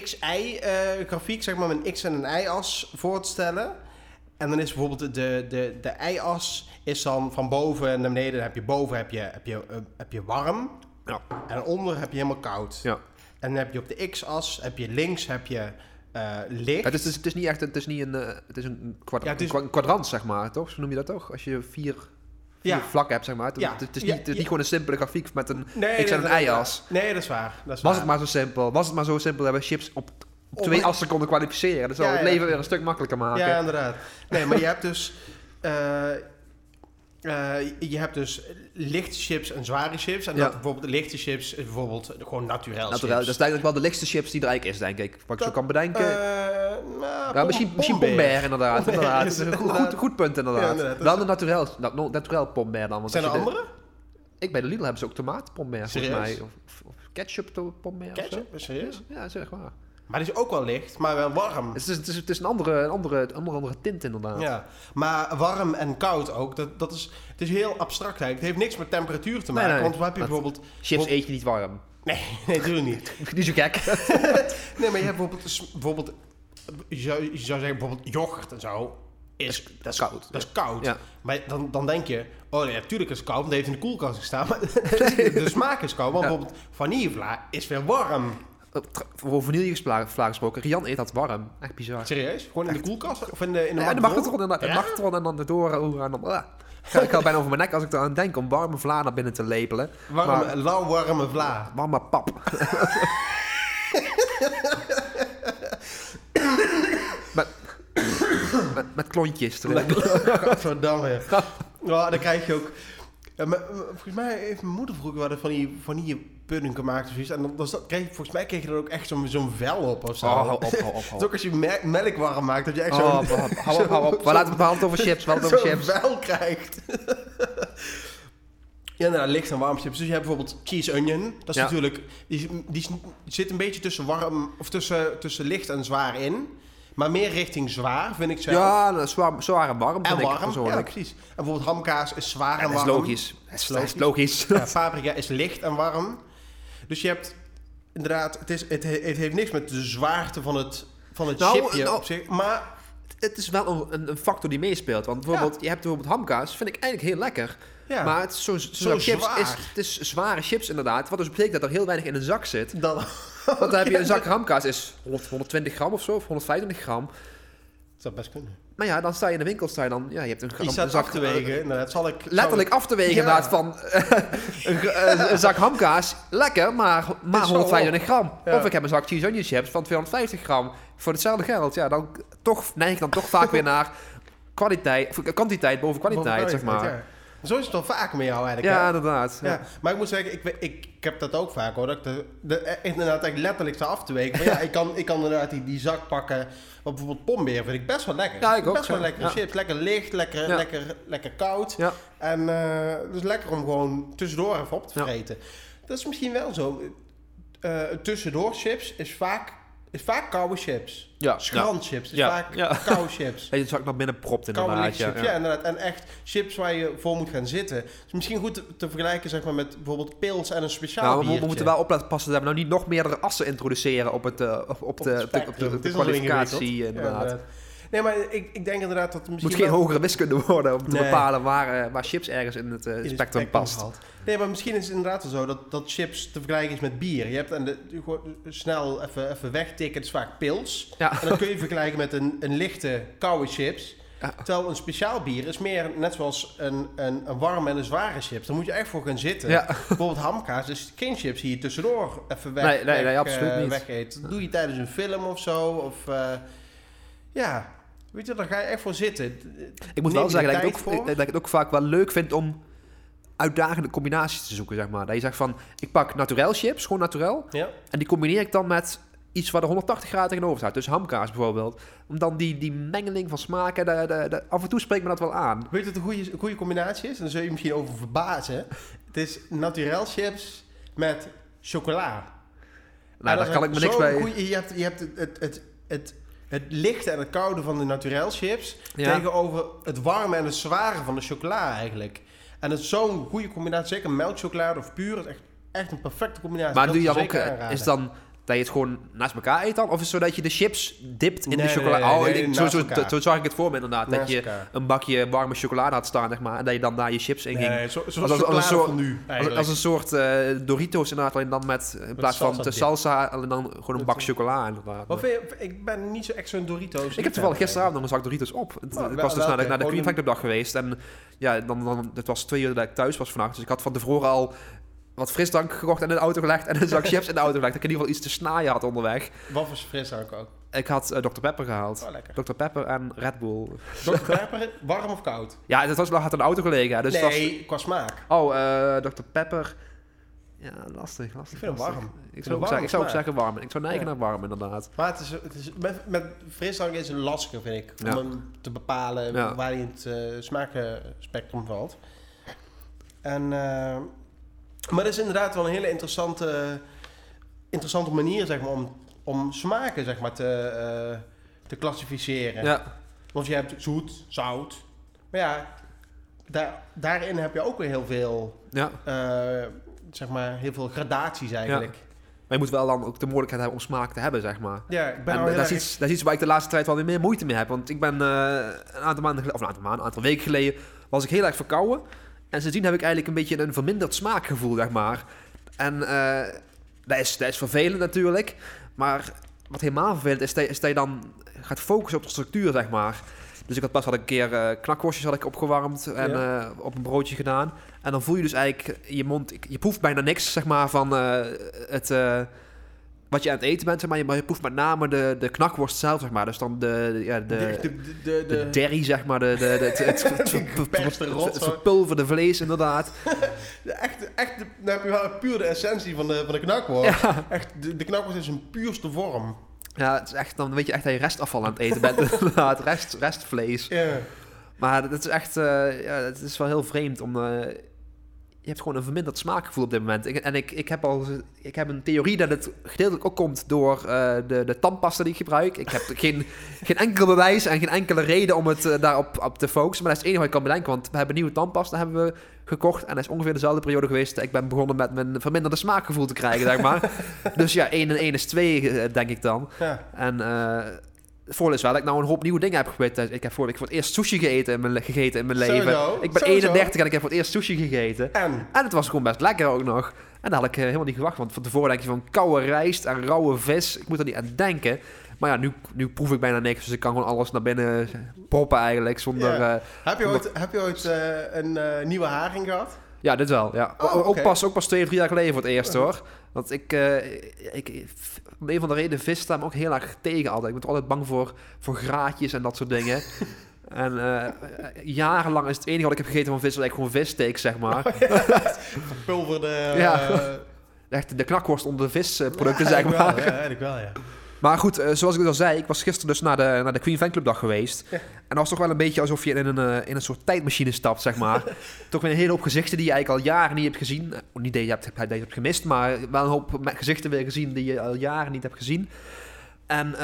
Speaker 3: XY-grafiek, zeg maar, met een X en een Y-as voor te stellen. En dan is bijvoorbeeld de, de, de Y-as is dan van boven naar beneden. Dan heb je boven heb je, heb je, eh, heb je warm
Speaker 2: Ja.
Speaker 3: en onder heb je helemaal koud.
Speaker 2: Ja.
Speaker 3: En dan heb je op de X-as, heb je links heb je eh, licht.
Speaker 2: Het is, het is, het is niet echt, het is niet een, eh, het is een, kwadra-
Speaker 3: Ja, het is-
Speaker 2: een kwa- een kwadrant zeg maar, toch? Zo noem je dat toch? Als je vier
Speaker 3: Ja.
Speaker 2: vlakken hebt zeg maar. Het,
Speaker 3: Ja.
Speaker 2: het, het is niet, het is
Speaker 3: ja.
Speaker 2: niet gewoon een simpele grafiek met een
Speaker 3: nee,
Speaker 2: X en
Speaker 3: dat-
Speaker 2: een Y-as.
Speaker 3: Nee, dat is waar. Dat is
Speaker 2: Was
Speaker 3: waar.
Speaker 2: het maar zo simpel, was het maar zo simpel, hebben we chips op twee assen konden kwalificeren. Dat zou het leven weer een stuk makkelijker maken.
Speaker 3: Ja, inderdaad. Nee, maar je hebt dus... eh, eh, je hebt dus lichte chips en zware chips. En
Speaker 2: Ja.
Speaker 3: dat bijvoorbeeld de lichte chips is bijvoorbeeld gewoon naturel chips.
Speaker 2: dat is eigenlijk wel de lichtste chips die er eigenlijk is, denk ik. Wat ik zo kan bedenken.
Speaker 3: Eh, nou,
Speaker 2: ja, misschien, misschien.
Speaker 3: Pombeer,
Speaker 2: inderdaad. Inderdaad. goed, goed, goed punt, inderdaad.
Speaker 3: Ja, inderdaad.
Speaker 2: Wel de naturel, nat- naturel Pombeer dan. Want
Speaker 3: Zijn er
Speaker 2: de-
Speaker 3: andere?
Speaker 2: ik bij de Lidl hebben ze ook tomaat Pombeer, volgens mij. Of, of, ketchup zo.
Speaker 3: Ketchup? Serieus?
Speaker 2: Ja, dat is echt waar.
Speaker 3: Maar die is ook wel licht, maar wel warm.
Speaker 2: Het is, het is, het is een andere, een andere, een andere, tint inderdaad.
Speaker 3: Ja, maar warm en koud ook, dat, dat is, het is heel abstract eigenlijk. Het heeft niks met temperatuur te maken.
Speaker 2: nee.
Speaker 3: Want wat heb je bijvoorbeeld...
Speaker 2: Chips eet je niet warm.
Speaker 3: Nee, nee, natuurlijk niet.
Speaker 2: Niet zo gek.
Speaker 3: Nee, maar je hebt bijvoorbeeld, bijvoorbeeld je, zou, je zou zeggen bijvoorbeeld yoghurt en zo. Is, dat is
Speaker 2: koud.
Speaker 3: Dat is koud.
Speaker 2: Ja.
Speaker 3: Maar dan, dan denk je, oh ja, natuurlijk is het koud, want het heeft in de koelkast gestaan. Maar de smaak is koud. Want
Speaker 2: Ja.
Speaker 3: bijvoorbeeld vanillevla is weer warm.
Speaker 2: Eh, Over vanillevla gesproken. Rian eet dat warm. Echt bizar.
Speaker 3: Serieus? Gewoon in de koelkast? Of in de, in de
Speaker 2: Ja, de
Speaker 3: magnetron?
Speaker 2: De
Speaker 3: Ja?
Speaker 2: magnetron en dan de door. Oh, en dan, ah. Ga ik al bijna over mijn nek als ik eraan denk om warme vla naar binnen te lepelen.
Speaker 3: Warme,
Speaker 2: Maar-
Speaker 3: lauw warme vla.
Speaker 2: Warme pap. met, met, met klontjes erin.
Speaker 3: Godverdamme. Ja, dan krijg je ook... Ja, maar, maar volgens mij heeft mijn moeder vroeger wel van die vanillepudding gemaakt of zoiets. En dan, dan kreeg, volgens mij kreeg je er ook echt zo'n zo'n vel op of zo.
Speaker 2: Oh, hou op, hou op, hou
Speaker 3: ook als je me- melk warm maakt, dat je echt zo'n
Speaker 2: Oh, hou op, hou op, hou op. We laten het over chips. We over
Speaker 3: zo'n
Speaker 2: chips.
Speaker 3: vel krijgt. ja, nou, licht en warm chips. Dus je hebt bijvoorbeeld cheese onion. Dat is
Speaker 2: Ja.
Speaker 3: natuurlijk... Die, die zit een beetje tussen warm... Of tussen, tussen licht en zwaar in. Maar meer richting zwaar, vind ik zelf.
Speaker 2: Ja, zwaar, zwaar en warm
Speaker 3: en warm, ja precies. En bijvoorbeeld hamkaas is zwaar en warm.
Speaker 2: logisch. Dat is,
Speaker 3: Dat
Speaker 2: dat
Speaker 3: is
Speaker 2: is logisch.
Speaker 3: Ja, paprika is licht en warm. Dus je hebt inderdaad, het, is, het, he- het heeft niks met de zwaarte van het, van het
Speaker 2: Nou,
Speaker 3: chipje
Speaker 2: nou-
Speaker 3: op zich. Maar
Speaker 2: Het is wel een, een factor die meespeelt. Want bijvoorbeeld, je hebt bijvoorbeeld hamkaas, vind ik eigenlijk heel lekker.
Speaker 3: ja,
Speaker 2: Maar het is zo, zo,
Speaker 3: Zo
Speaker 2: chips
Speaker 3: zwaar.
Speaker 2: is, het is zware chips inderdaad. Wat dus betekent dat er heel weinig in een zak zit.
Speaker 3: dan,
Speaker 2: Want dan heb je een zak hamkaas is 100, 120 gram of zo, of 125 gram.
Speaker 3: zou best kunnen.
Speaker 2: Maar ja, dan sta je in de winkel, sta je dan, ja, je hebt een, gram, een zak
Speaker 3: af te wegen. Nou, dat zal ik, zal
Speaker 2: Letterlijk
Speaker 3: ik-
Speaker 2: af te wegen
Speaker 3: Ja.
Speaker 2: inderdaad van een, zak hamkaas, lekker, maar, maar
Speaker 3: zo
Speaker 2: 125 gram.
Speaker 3: Ja.
Speaker 2: Of ik heb een zak cheese onion chips van 250 gram voor hetzelfde geld. Ja, dan toch, neig ik dan toch vaak weer naar kwaliteit, of kwantiteit boven kwaliteit,
Speaker 3: boven
Speaker 2: zeg maar.
Speaker 3: ja. Zo is het wel vaak met jou eigenlijk.
Speaker 2: Ja,
Speaker 3: hè?
Speaker 2: inderdaad.
Speaker 3: Ja, maar ik moet zeggen, ik, ik, ik heb dat ook vaak hoor. Dat ik de, de, eh, inderdaad echt letterlijk sta af te wegen. Maar ja, ik kan, ik kan inderdaad die, die zak pakken. Want bijvoorbeeld pombeer vind ik best wel lekker.
Speaker 2: Ja, ik ook,
Speaker 3: Best wel lekker
Speaker 2: Ja.
Speaker 3: chips. Lekker licht, lekker,
Speaker 2: Ja.
Speaker 3: lekker, lekker koud.
Speaker 2: Ja.
Speaker 3: En eh dus lekker om gewoon tussendoor even op te vreten. Dat is misschien wel zo. Eh tussendoor chips is vaak, is vaak koude chips.
Speaker 2: Ja,
Speaker 3: Schrandchips is
Speaker 2: Ja.
Speaker 3: vaak
Speaker 2: Ja.
Speaker 3: koude chips.
Speaker 2: Dat je het zak naar binnen propt inderdaad. Ja,
Speaker 3: ja, inderdaad. En echt chips waar je voor moet gaan zitten. Is misschien goed te, te vergelijken zeg maar, met bijvoorbeeld pils en een speciaal
Speaker 2: Nou, we, moeten wel oppassen dat we nou niet nog meerdere assen introduceren op, het, eh, op, op, de, op de, op kwalificatie inderdaad.
Speaker 3: Nee, maar ik, ik denk inderdaad dat misschien
Speaker 2: moet geen
Speaker 3: wel
Speaker 2: hogere wiskunde worden om te
Speaker 3: Nee.
Speaker 2: bepalen waar, eh, waar chips ergens in het eh,
Speaker 3: in
Speaker 2: spectrum past.
Speaker 3: Nee, maar misschien is het inderdaad wel zo dat, dat chips te vergelijken is met bier. Je hebt en de, gewoon snel even, even wegtikken, het is vaak pils.
Speaker 2: Ja.
Speaker 3: En dan kun je vergelijken met een, een lichte koude chips.
Speaker 2: Ja.
Speaker 3: Terwijl een speciaal bier is meer net zoals een, een, een warme en een zware chips. Daar moet je echt voor gaan zitten.
Speaker 2: Ja.
Speaker 3: Bijvoorbeeld hamkaas is geen chips die je tussendoor even weg,
Speaker 2: Nee, nee, nee,
Speaker 3: weg,
Speaker 2: absoluut
Speaker 3: eh,
Speaker 2: niet.
Speaker 3: Dat doe je tijdens een film of zo. Of, ja, weet je, daar ga je echt voor zitten.
Speaker 2: Ik moet
Speaker 3: Neem
Speaker 2: wel zeggen dat ik, ook, dat ik het ook vaak wel leuk vind om uitdagende combinaties te zoeken, zeg maar. Dat je zegt van, ik pak naturel chips, gewoon naturel.
Speaker 3: Ja.
Speaker 2: En die combineer ik dan met iets waar de 180 graden tegenover staat. Dus hamkaas bijvoorbeeld. Om dan die, die mengeling van smaken, de, de, de- af en toe spreekt me dat wel aan.
Speaker 3: Weet je wat een goede, een goede combinatie is? En daar zul je je misschien over verbazen. Het is naturel chips met chocola.
Speaker 2: Nou, daar kan ik me niks bij...
Speaker 3: goeie- je hebt, je hebt het, het, het, het, het lichte en het koude van de naturel chips...
Speaker 2: Ja.
Speaker 3: tegenover het warme en het zware van de chocola eigenlijk. En het is zo'n goede combinatie. Zeker melkchocolade of puur. is echt, echt een perfecte combinatie.
Speaker 2: Maar doe je dan ook, eh, is dan dat je het gewoon naast elkaar eet dan? Of is het zo dat je de chips dipt in
Speaker 3: Nee,
Speaker 2: de
Speaker 3: nee,
Speaker 2: chocola?
Speaker 3: nee, nee,
Speaker 2: oh, ik zo, zo, zo zag ik het voor me inderdaad. dat
Speaker 3: Naast
Speaker 2: je
Speaker 3: elkaar.
Speaker 2: een bakje warme chocolade had staan, zeg maar. En dat je dan daar je chips in ging.
Speaker 3: Nee, zo, zo
Speaker 2: Als- als- als een
Speaker 3: chocolade
Speaker 2: soort-
Speaker 3: van nu.
Speaker 2: Als, als een soort eh, Doritos inderdaad, alleen dan met, in plaats van de salsa, alleen dan gewoon een bak chocola inderdaad.
Speaker 3: Wat vind je- ik ben niet zo echt zo'n Doritos.
Speaker 2: Ik heb toevallig gisteravond nog een zak Doritos op. Het,
Speaker 3: Oh,
Speaker 2: ik
Speaker 3: wel-
Speaker 2: was dus naar de, naar de Queen Factor dag geweest. En ja, dan, dan, het was twee uur dat ik thuis was vannacht. Dus ik had van tevoren al wat frisdrank gekocht en in de auto gelegd. En een zak chips in de auto gelegd. Dat ik in ieder geval iets te snaaien had onderweg.
Speaker 3: Wat voor frisdrank ook?
Speaker 2: Ik had eh, Dr. Pepper gehaald.
Speaker 3: Oh, lekker.
Speaker 2: Dr. Pepper en Red Bull.
Speaker 3: Dr. Pepper, warm of koud?
Speaker 2: Ja, dat was had de auto gelegen. Dus
Speaker 3: nee, qua smaak.
Speaker 2: was, oh, eh Dr. Pepper. Ja, lastig, lastig.
Speaker 3: Ik vind hem
Speaker 2: lastig.
Speaker 3: warm.
Speaker 2: Ik zou, ook zeggen, ik zou ook
Speaker 3: warm
Speaker 2: zeggen warm. Ik zou neigen
Speaker 3: Ja.
Speaker 2: naar warm, inderdaad.
Speaker 3: Maar het is, het is, met, met frisdrank is het lastiger, vind ik.
Speaker 2: Ja.
Speaker 3: Om hem te bepalen
Speaker 2: Ja.
Speaker 3: waar hij in het smaakspectrum valt. En, eh, maar dat is inderdaad wel een hele interessante, interessante manier zeg maar, om, om smaken zeg maar, te, eh, te klassificeren.
Speaker 2: Ja,
Speaker 3: Want je hebt zoet, zout. Maar ja, daar, daarin heb je ook weer heel veel,
Speaker 2: ja.
Speaker 3: eh, zeg maar, heel veel gradaties eigenlijk.
Speaker 2: Maar je moet wel dan ook de mogelijkheid hebben om smaak te hebben, zeg maar.
Speaker 3: Ja, ik ben
Speaker 2: En dat, is iets, dat is iets waar ik de laatste tijd wel weer meer moeite mee heb. Want ik ben eh, een aantal maanden geleden, of een aantal maanden, een aantal weken geleden, was ik heel erg verkouden. En sindsdien heb ik eigenlijk een beetje een verminderd smaakgevoel, zeg maar. En eh, dat, is, dat is vervelend natuurlijk. Maar wat helemaal vervelend is, dat, is dat je dan gaat focussen op de structuur, zeg maar. Dus ik had pas had een keer eh knakworstjes had ik opgewarmd en
Speaker 3: Ja.
Speaker 2: eh, op een broodje gedaan. En dan voel je dus eigenlijk je mond, je proeft bijna niks, zeg maar, van eh, het... eh, wat je aan het eten bent, maar, je- maar je proeft met name de, de knakworst zelf, zeg maar. Dus dan de, ja, de,
Speaker 3: de, de, de,
Speaker 2: de
Speaker 3: de,
Speaker 2: derry, zeg maar. De, de, het, het, het, het- het verpulverde vlees, inderdaad.
Speaker 3: de echte, echte, dan heb je wel puur de essentie van de, van de knakworst. Echt, de, de knakworst is een puurste vorm.
Speaker 2: ja, het is echt, dan weet je echt dat je restafval aan het eten bent, inderdaad. Rest, restvlees. Maar dat is echt, eh, ja, het is wel heel vreemd om... eh, je hebt gewoon een verminderd smaakgevoel op dit moment. Ik- en ik, ik, heb al, ik heb een theorie dat het gedeeltelijk ook komt door eh, de, de tandpasta die ik gebruik. Ik heb geen, geen enkel bewijs en geen enkele reden om het eh, daarop op te focussen. Maar dat is het enige wat ik kan bedenken. Want we hebben nieuwe tandpasta hebben we gekocht. En dat is ongeveer dezelfde periode geweest. Ik ben begonnen met mijn verminderde smaakgevoel te krijgen, zeg maar. dus ja, 1 en 1 is 2, denk ik dan.
Speaker 3: Ja.
Speaker 2: En eh het voordeel is wel dat ik nou een hoop nieuwe dingen heb geprobeerd. Ik heb voor, ik heb voor het eerst sushi gegeten in mijn, gegeten in mijn leven. Ik ben
Speaker 3: sowieso.
Speaker 2: 31 en ik heb voor het eerst sushi gegeten.
Speaker 3: En?
Speaker 2: En het was gewoon best lekker ook nog. En dat had ik eh, helemaal niet gewacht. Want van tevoren denk je van koude rijst en rauwe vis. Ik moet er niet aan denken. Maar ja, nu, nu proef ik bijna niks. Dus ik kan gewoon alles naar binnen proppen eigenlijk. Zonder...
Speaker 3: Ja, Heb je ooit, heb je ooit eh, een eh, nieuwe haring gehad?
Speaker 2: ja dit wel. Ja.
Speaker 3: Oh,
Speaker 2: ook, pas, ook pas twee, drie jaar geleden voor het eerst hoor. Want ik... eh, ik om een van de redenen vis staat me ook heel erg tegen altijd. Ik ben altijd bang voor, voor graatjes en dat soort dingen. En eh, jarenlang is het enige wat ik heb gegeten van vis... was eigenlijk gewoon vissteak, zeg maar.
Speaker 3: Pulverde...
Speaker 2: Ja.
Speaker 3: eh,
Speaker 2: Echt de knakworst onder de visproducten,
Speaker 3: ja,
Speaker 2: zeg maar.
Speaker 3: Wel, ja, eigenlijk wel, ja.
Speaker 2: Maar goed, eh, zoals ik al zei, ik was gisteren dus naar de, naar de Queen Fanclub dag geweest.
Speaker 3: Ja.
Speaker 2: En dat was toch wel een beetje alsof je in een, eh, in een soort tijdmachine stapt, zeg maar. toch weer een hele hoop gezichten die je eigenlijk al jaren niet hebt gezien. Eh, niet dat je hebt, dat je hebt gemist, maar wel een hoop gezichten weer gezien die je al jaren niet hebt gezien. En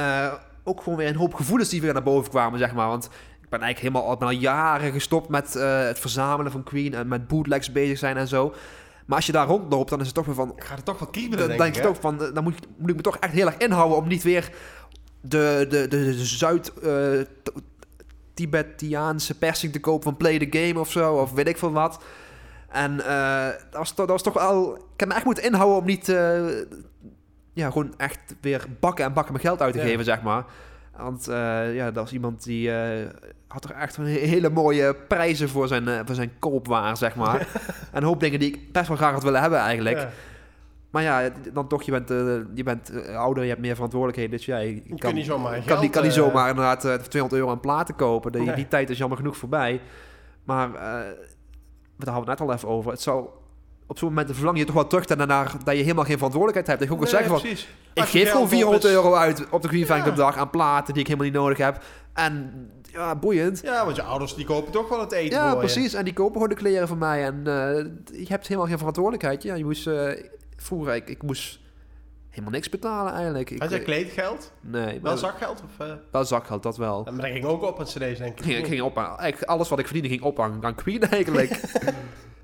Speaker 2: ook gewoon weer een hoop gevoelens die weer naar boven kwamen, zeg maar. Want ik ben eigenlijk helemaal al, ben al jaren gestopt met het verzamelen van Queen en met bootlegs bezig zijn en zo. Maar als je daar rondloopt, dan is het toch weer van,
Speaker 3: Ik ga er toch wat kriebelen,
Speaker 2: dan
Speaker 3: denk, ik.
Speaker 2: je
Speaker 3: hè?
Speaker 2: toch van, eh, dan moet, ik- moet ik me toch echt heel erg inhouden om niet weer de, de, de, de Zuid... t- Tibetiaanse persing te kopen van Play the Game of zo, of weet ik veel wat. En eh, dat, was, toch- dat was toch wel... Ik heb me echt moeten inhouden om niet... ja, gewoon echt weer bakken en bakken mijn geld uit te
Speaker 3: Ja.
Speaker 2: geven, zeg maar. Want eh, ja, dat was iemand die eh, had toch echt hele mooie prijzen voor zijn, eh, voor zijn koopwaar, zeg maar. en een hoop dingen die ik best wel graag had willen hebben eigenlijk.
Speaker 3: Ja.
Speaker 2: Maar ja, dan toch, je bent, je bent ouder, je hebt meer verantwoordelijkheden. Dus ja, Je kan,
Speaker 3: kunt niet zomaar
Speaker 2: kan,
Speaker 3: geld,
Speaker 2: niet, kan niet zomaar inderdaad eh, 200 euro aan platen kopen. Die,
Speaker 3: Nee.
Speaker 2: die tijd is jammer genoeg voorbij. Maar eh daar hadden we het net al even over. Het zou, op zo'n moment verlang je toch wel terug naar dat je helemaal geen verantwoordelijkheid hebt. Dat je ook
Speaker 3: Nee,
Speaker 2: zeggen van,
Speaker 3: precies.
Speaker 2: ik
Speaker 3: Als je
Speaker 2: geef gewoon
Speaker 3: geld op
Speaker 2: 400
Speaker 3: is-
Speaker 2: euro uit op de Fan
Speaker 3: Ja.
Speaker 2: Dag aan platen die ik helemaal niet nodig heb. En ja, boeiend.
Speaker 3: Ja, want je ouders die kopen toch wel het eten
Speaker 2: Ja,
Speaker 3: voor je.
Speaker 2: precies. En die kopen gewoon de kleren van mij. En eh, je hebt helemaal geen verantwoordelijkheid. Ja, je moest, eh, vroeger, ik, ik moest helemaal niks betalen eigenlijk. Ik,
Speaker 3: Had jij kleedgeld?
Speaker 2: Nee,
Speaker 3: Wel
Speaker 2: wel,
Speaker 3: zakgeld? Of, eh?
Speaker 2: wel zakgeld, dat wel.
Speaker 3: Maar dat ging ook op met cd's, denk ik.
Speaker 2: Ik ging, ik ging op, eigenlijk alles wat ik verdiende ging op aan, aan Queen eigenlijk.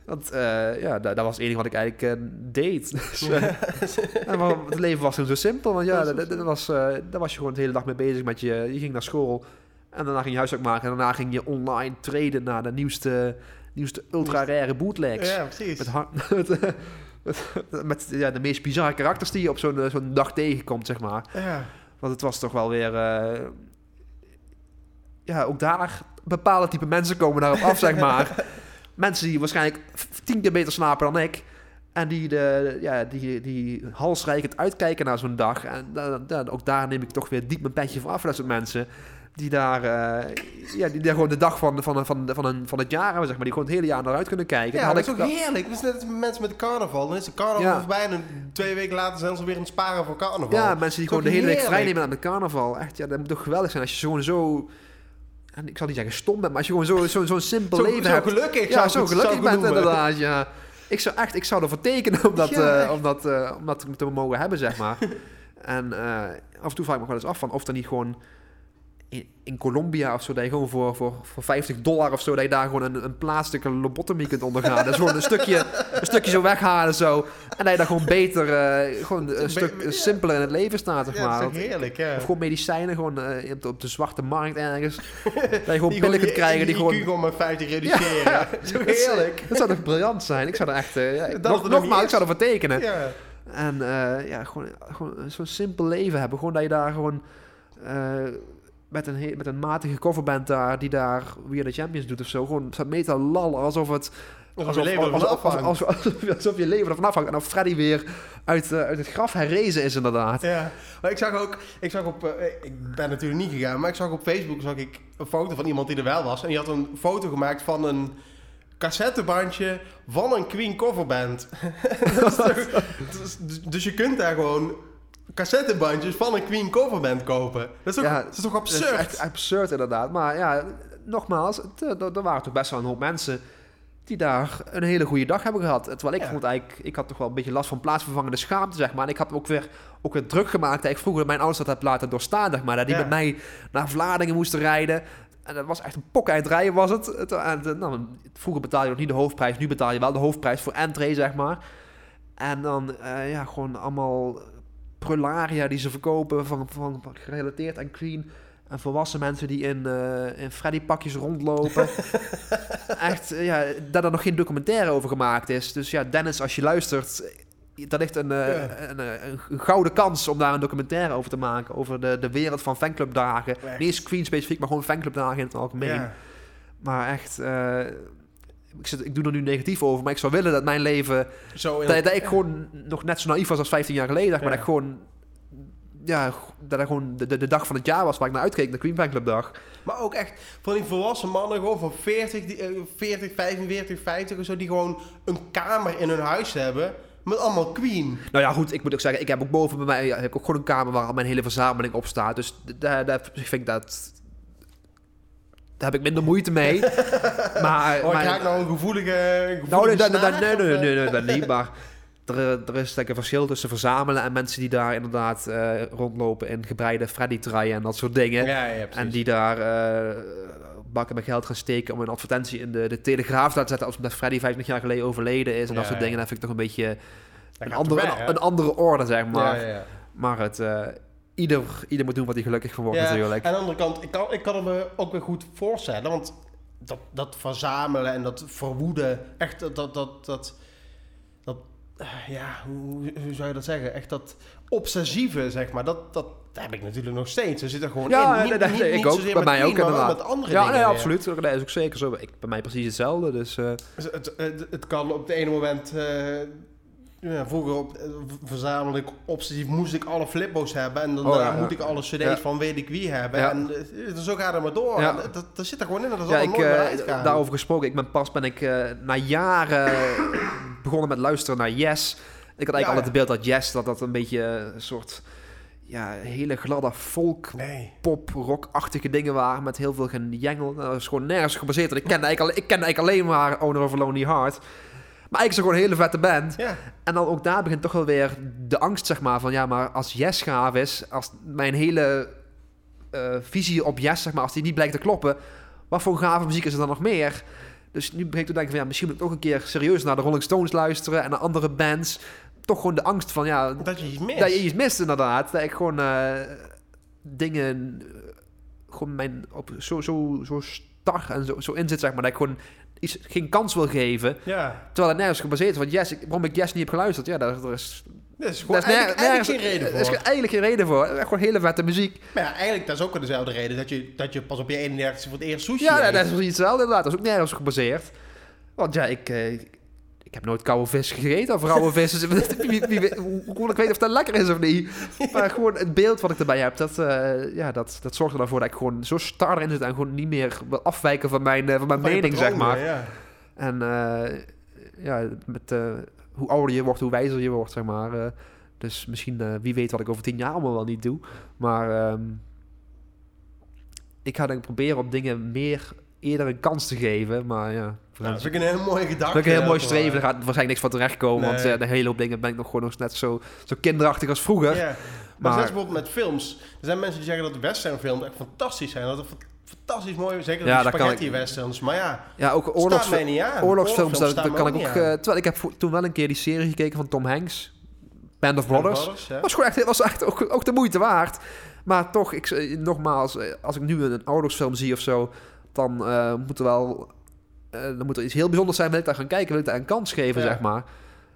Speaker 2: Want eh, ja, dat, dat was het enige wat ik eigenlijk eh, deed. Dus, eh, maar het leven was zo simpel. Want ja, dat, dat- dat was, daar was je gewoon de hele dag mee bezig met je. Je ging naar school en daarna ging je huiswerk maken. En daarna ging je online traden naar de nieuwste, nieuwste ultra rare bootlegs.
Speaker 3: Ja, precies.
Speaker 2: Met, har- met, met, met, ja, de meest bizarre karakters die je op zo'n zo'n dag tegenkomt, zeg maar.
Speaker 3: Ja.
Speaker 2: Want het was toch wel weer... ja, ook daar bepaalde type mensen komen daarop af, zeg maar. Mensen die waarschijnlijk tien keer beter slapen dan ik. En die, de, ja, die, die halsrijkend uitkijken naar zo'n dag. En da- da- ook daar neem ik toch weer diep mijn petje voor af. Dat soort mensen die daar, eh, ja, die daar gewoon de dag van, van, van, van, een, van het jaar hebben, zeg maar. Die gewoon het hele jaar naar uit kunnen kijken.
Speaker 3: Ja,
Speaker 2: Dan
Speaker 3: dat is ook
Speaker 2: ik-
Speaker 3: heerlijk. Dat is net als mensen met de carnaval. Dan is de carnaval
Speaker 2: Ja.
Speaker 3: voorbij en dan twee weken later zijn ze weer aan het sparen voor carnaval.
Speaker 2: Ja, mensen die
Speaker 3: Dat
Speaker 2: gewoon de hele week vrij nemen aan de carnaval. Echt, ja, dat moet toch geweldig zijn als je gewoon zo... En ik zal niet zeggen stom bent, maar als je gewoon zo'n zo, zo'n simpel
Speaker 3: Zo,
Speaker 2: leven
Speaker 3: zo
Speaker 2: hebt.
Speaker 3: gelukkig.
Speaker 2: ja, zo gelukkig bent
Speaker 3: noemen.
Speaker 2: inderdaad, ja. Ik zou echt, ik zou ervoor tekenen om dat,
Speaker 3: Ja,
Speaker 2: eh, om dat, eh, om dat te mogen hebben, zeg maar. en eh, af en toe vraag ik me wel eens af van of er niet gewoon in, in Colombia of zo, dat je gewoon voor, voor, voor 50 dollar of zo, dat je daar gewoon een, een plaatselijke lobotomie kunt ondergaan. Dus gewoon een stukje, een stukje zo weghalen zo. En dat je daar gewoon beter, eh, gewoon een stuk
Speaker 3: Ja.
Speaker 2: simpeler in het leven staat, zeg
Speaker 3: Ja,
Speaker 2: maar.
Speaker 3: dat is heerlijk, ja.
Speaker 2: of gewoon medicijnen, gewoon eh, op, de, op de zwarte markt ergens. dat je gewoon
Speaker 3: Die
Speaker 2: pillen kunt krijgen die
Speaker 3: IQ
Speaker 2: gewoon...
Speaker 3: gewoon met 50 reduceren.
Speaker 2: Ja,
Speaker 3: Zo heerlijk.
Speaker 2: Dat zou toch briljant zijn? Ik zou er echt... eh, ja,
Speaker 3: Dat
Speaker 2: nog, nogmaals, ik
Speaker 3: is.
Speaker 2: zou ervoor tekenen.
Speaker 3: Ja.
Speaker 2: En ja, gewoon, gewoon zo'n simpel leven hebben. Gewoon dat je daar gewoon... met, een met een matige coverband daar, die daar We Are The Champions doet of zo. Gewoon staat mee te lallen alsof het...
Speaker 3: Alsof je leven ervan afhangt.
Speaker 2: alsof, je leven ervan afhangt. En of Freddy weer uit, eh, uit het graf herrezen is inderdaad.
Speaker 3: Ja, maar ik zag ook, ik zag op, eh, ik ben natuurlijk niet gegaan, maar ik zag op Facebook zag ik een foto van iemand die er wel was. En die had een foto gemaakt van een cassettebandje van een Queen coverband. Dus, dus- dus je kunt daar gewoon cassettebandjes van een Queen coverband kopen. Dat is toch,
Speaker 2: Ja,
Speaker 3: dat is toch
Speaker 2: Dat is
Speaker 3: absurd?
Speaker 2: echt absurd inderdaad. Maar ja, nogmaals, eh, er waren toch best wel een hoop mensen die daar een hele goede dag hebben gehad. Terwijl ik
Speaker 3: Ja.
Speaker 2: vond eigenlijk, ik had toch wel een beetje last van plaatsvervangende schaamte, zeg maar. En ik had ook weer, ook weer druk gemaakt dat ik vroeger mijn ouders dat heb laten doorstaan, zeg maar. Dat die
Speaker 3: Ja.
Speaker 2: met mij naar Vlaardingen moesten rijden. En dat was echt een pok eind rijden was het. het, en, eh, nou, vroeger betaalde je nog niet de hoofdprijs, nu betaal je wel de hoofdprijs voor entree, zeg maar. En dan, eh, ja, gewoon allemaal prularia die ze verkopen van, van, van gerelateerd aan Queen. En volwassen mensen die in, eh in Freddy-pakjes rondlopen. Echt, eh, ja, dat er nog geen documentaire over gemaakt is. Dus ja, Dennis, als je luistert, daar ligt een, eh,
Speaker 3: Ja.
Speaker 2: een, een, een gouden kans om daar een documentaire over te maken. Over de, de wereld van fanclubdagen. Niet eens Queen specifiek, maar gewoon fanclubdagen in het algemeen.
Speaker 3: Ja.
Speaker 2: Maar echt, ik, zit, ik doe er nu negatief over, maar ik zou willen dat mijn leven...
Speaker 3: Zo
Speaker 2: Dat, dat ik gewoon nog net zo naïef was als 15 jaar geleden. Maar dat ik gewoon... Ja, dat ik gewoon de, de, de dag van het jaar was waar ik naar uitkeek, de Queen Fanclub dag.
Speaker 3: Maar ook echt van die volwassen mannen gewoon van 40, die, eh, 40, 45, 50 of zo, die gewoon een kamer in hun huis hebben met allemaal Queen.
Speaker 2: Nou ja, goed, ik moet ook zeggen, ik heb ook boven bij mij heb ik ook gewoon een kamer waar al mijn hele verzameling op staat. Dus daar, daar ik vind ik dat... Daar heb ik minder moeite mee. maar,
Speaker 3: Oh, ik
Speaker 2: maar-
Speaker 3: raak nou een gevoelige, een
Speaker 2: Nou, nee,
Speaker 3: gevoelige
Speaker 2: dat, dat,
Speaker 3: snaar,
Speaker 2: nee,
Speaker 3: of,
Speaker 2: nee,
Speaker 3: eh?
Speaker 2: nee, nee, dat niet. Maar er, er is denk ik een verschil tussen verzamelen en mensen die daar inderdaad eh, rondlopen in gebreide Freddy-truien en dat soort dingen.
Speaker 3: Ja, ja, precies.
Speaker 2: en die daar eh, bakken met geld gaan steken om een advertentie in de, de Telegraaf te zetten als omdat Freddy 25 jaar geleden overleden is en dat soort dingen. Dat vind ik toch een beetje
Speaker 3: Dat
Speaker 2: een andere, een, andere orde, zeg maar. Maar het, eh, ieder, ieder moet doen wat hij gelukkig van wordt
Speaker 3: Ja,
Speaker 2: natuurlijk.
Speaker 3: Aan de andere kant, ik kan, ik kan het me ook weer goed voorstellen. Want dat, dat verzamelen en dat verwoeden, echt dat, dat, dat, dat, dat eh, ja, hoe, hoe zou je dat zeggen? Echt dat obsessieve, zeg maar, dat, dat heb ik natuurlijk nog steeds. Er zit er gewoon
Speaker 2: Ja,
Speaker 3: in. Niet,
Speaker 2: nee, nee,
Speaker 3: niet,
Speaker 2: nee,
Speaker 3: niet
Speaker 2: ik ook. Bij mij ook inderdaad.
Speaker 3: met andere
Speaker 2: Ja,
Speaker 3: dingen.
Speaker 2: nee,
Speaker 3: weer.
Speaker 2: absoluut. Dat is ook zeker zo. Ik, bij mij precies hetzelfde. Dus, eh,
Speaker 3: Dus Het, het, het kan op het ene moment... eh, ja, vroeger op, eh, verzamelde ik obsessief, moest ik alle flipbo's hebben. En dan
Speaker 2: Oh, ja,
Speaker 3: moet ik alle cd's
Speaker 2: Ja.
Speaker 3: van weet ik wie hebben. En eh, zo gaat het maar door. Dat, dat zit er gewoon in. Dat is
Speaker 2: ja, ik, eh, daarover gesproken. Ik ben pas ben ik eh, na jaren begonnen met luisteren naar Yes. Ik had eigenlijk altijd het beeld dat Yes dat dat een beetje een soort ja, hele gladde folk
Speaker 3: Nee.
Speaker 2: pop rock-achtige dingen waren met heel veel genjengel. Nou, Dat is gewoon nergens gebaseerd. En ik kende eigenlijk, al- ik kende eigenlijk alleen maar Owner of a Lonely Heart. Maar eigenlijk is het gewoon een hele vette band.
Speaker 3: Ja.
Speaker 2: En dan ook daar begint toch wel weer de angst, zeg maar, van ja, maar als Yes gaaf is, als mijn hele eh, visie op Yes, zeg maar, als die niet blijkt te kloppen, wat voor gave muziek is er dan nog meer? Dus nu begin ik te denken van ja, misschien moet ik toch een keer serieus naar de Rolling Stones luisteren en naar andere bands. Toch gewoon de angst van ja,
Speaker 3: Dat je iets mist.
Speaker 2: dat je iets mist inderdaad. Dat ik gewoon eh, dingen, eh, gewoon mijn, op, zo, zo, zo star en zo, zo in zit, zeg maar, dat ik gewoon iets, geen kans wil geven.
Speaker 3: Ja.
Speaker 2: Terwijl het nergens gebaseerd is. Want Yes, ik- waarom ik Yes niet heb geluisterd, ja, daar, daar is,
Speaker 3: Dat is gewoon
Speaker 2: daar is
Speaker 3: eigenlijk, geen reden
Speaker 2: Er is
Speaker 3: voor.
Speaker 2: eigenlijk geen reden voor. Gewoon hele vette muziek.
Speaker 3: Maar ja, eigenlijk dat is ook wel dezelfde reden dat je, dat je pas op je 31 voor het eerst sushi
Speaker 2: Ja, dat is precies hetzelfde inderdaad. Dat is ook nergens gebaseerd. Want ja, ik, eh, ik ik heb nooit koude vis gegeten of rauwe vis. Dus hoe ik weten of dat lekker is of niet? Maar gewoon het beeld wat ik erbij heb, dat, eh, ja, dat, dat zorgt er dan voor dat ik gewoon zo star erin zit en gewoon niet meer wil afwijken van mijn, eh, van mijn
Speaker 3: Van
Speaker 2: mening, zeg maar.
Speaker 3: Ja.
Speaker 2: En eh, ja, met, hoe ouder je wordt, hoe wijzer je wordt, zeg maar. Dus misschien, wie weet wat ik over tien jaar allemaal wel niet doe. Maar ehm, ik ga denk ik proberen om dingen meer eerder een kans te geven. Maar ja,
Speaker 3: Nou, dat vind ik een hele mooie gedachte.
Speaker 2: dat ik een heel mooi streven. Daar gaat waarschijnlijk niks van terechtkomen. Want eh, de hele hoop dingen ben ik nog gewoon nog net zo, zo kinderachtig als vroeger.
Speaker 3: Ja. Maar,
Speaker 2: Maar-
Speaker 3: bijvoorbeeld met films. Er zijn mensen die zeggen dat de westernfilms echt fantastisch zijn. Dat het fa- fantastisch mooi Zeker
Speaker 2: Ja, kan
Speaker 3: spaghetti
Speaker 2: ik-
Speaker 3: westerns. Maar ja,
Speaker 2: Ja, ook oorlogs,
Speaker 3: mij niet aan.
Speaker 2: oorlogsfilms, daar
Speaker 3: mij
Speaker 2: kan ik ook... eh, terwijl ik heb toen wel een keer die serie gekeken van Tom Hanks. Band of Brothers.
Speaker 3: Brothers, ja.
Speaker 2: was gewoon echt, was echt ook, ook de moeite waard. Maar toch, ik, eh, nogmaals, eh, als ik nu een oorlogsfilm zie of zo, dan eh, moet er wel, eh, dan moet er iets heel bijzonders zijn. Wil ik daar gaan kijken, wil ik daar een kans geven,
Speaker 3: Ja.
Speaker 2: zeg maar.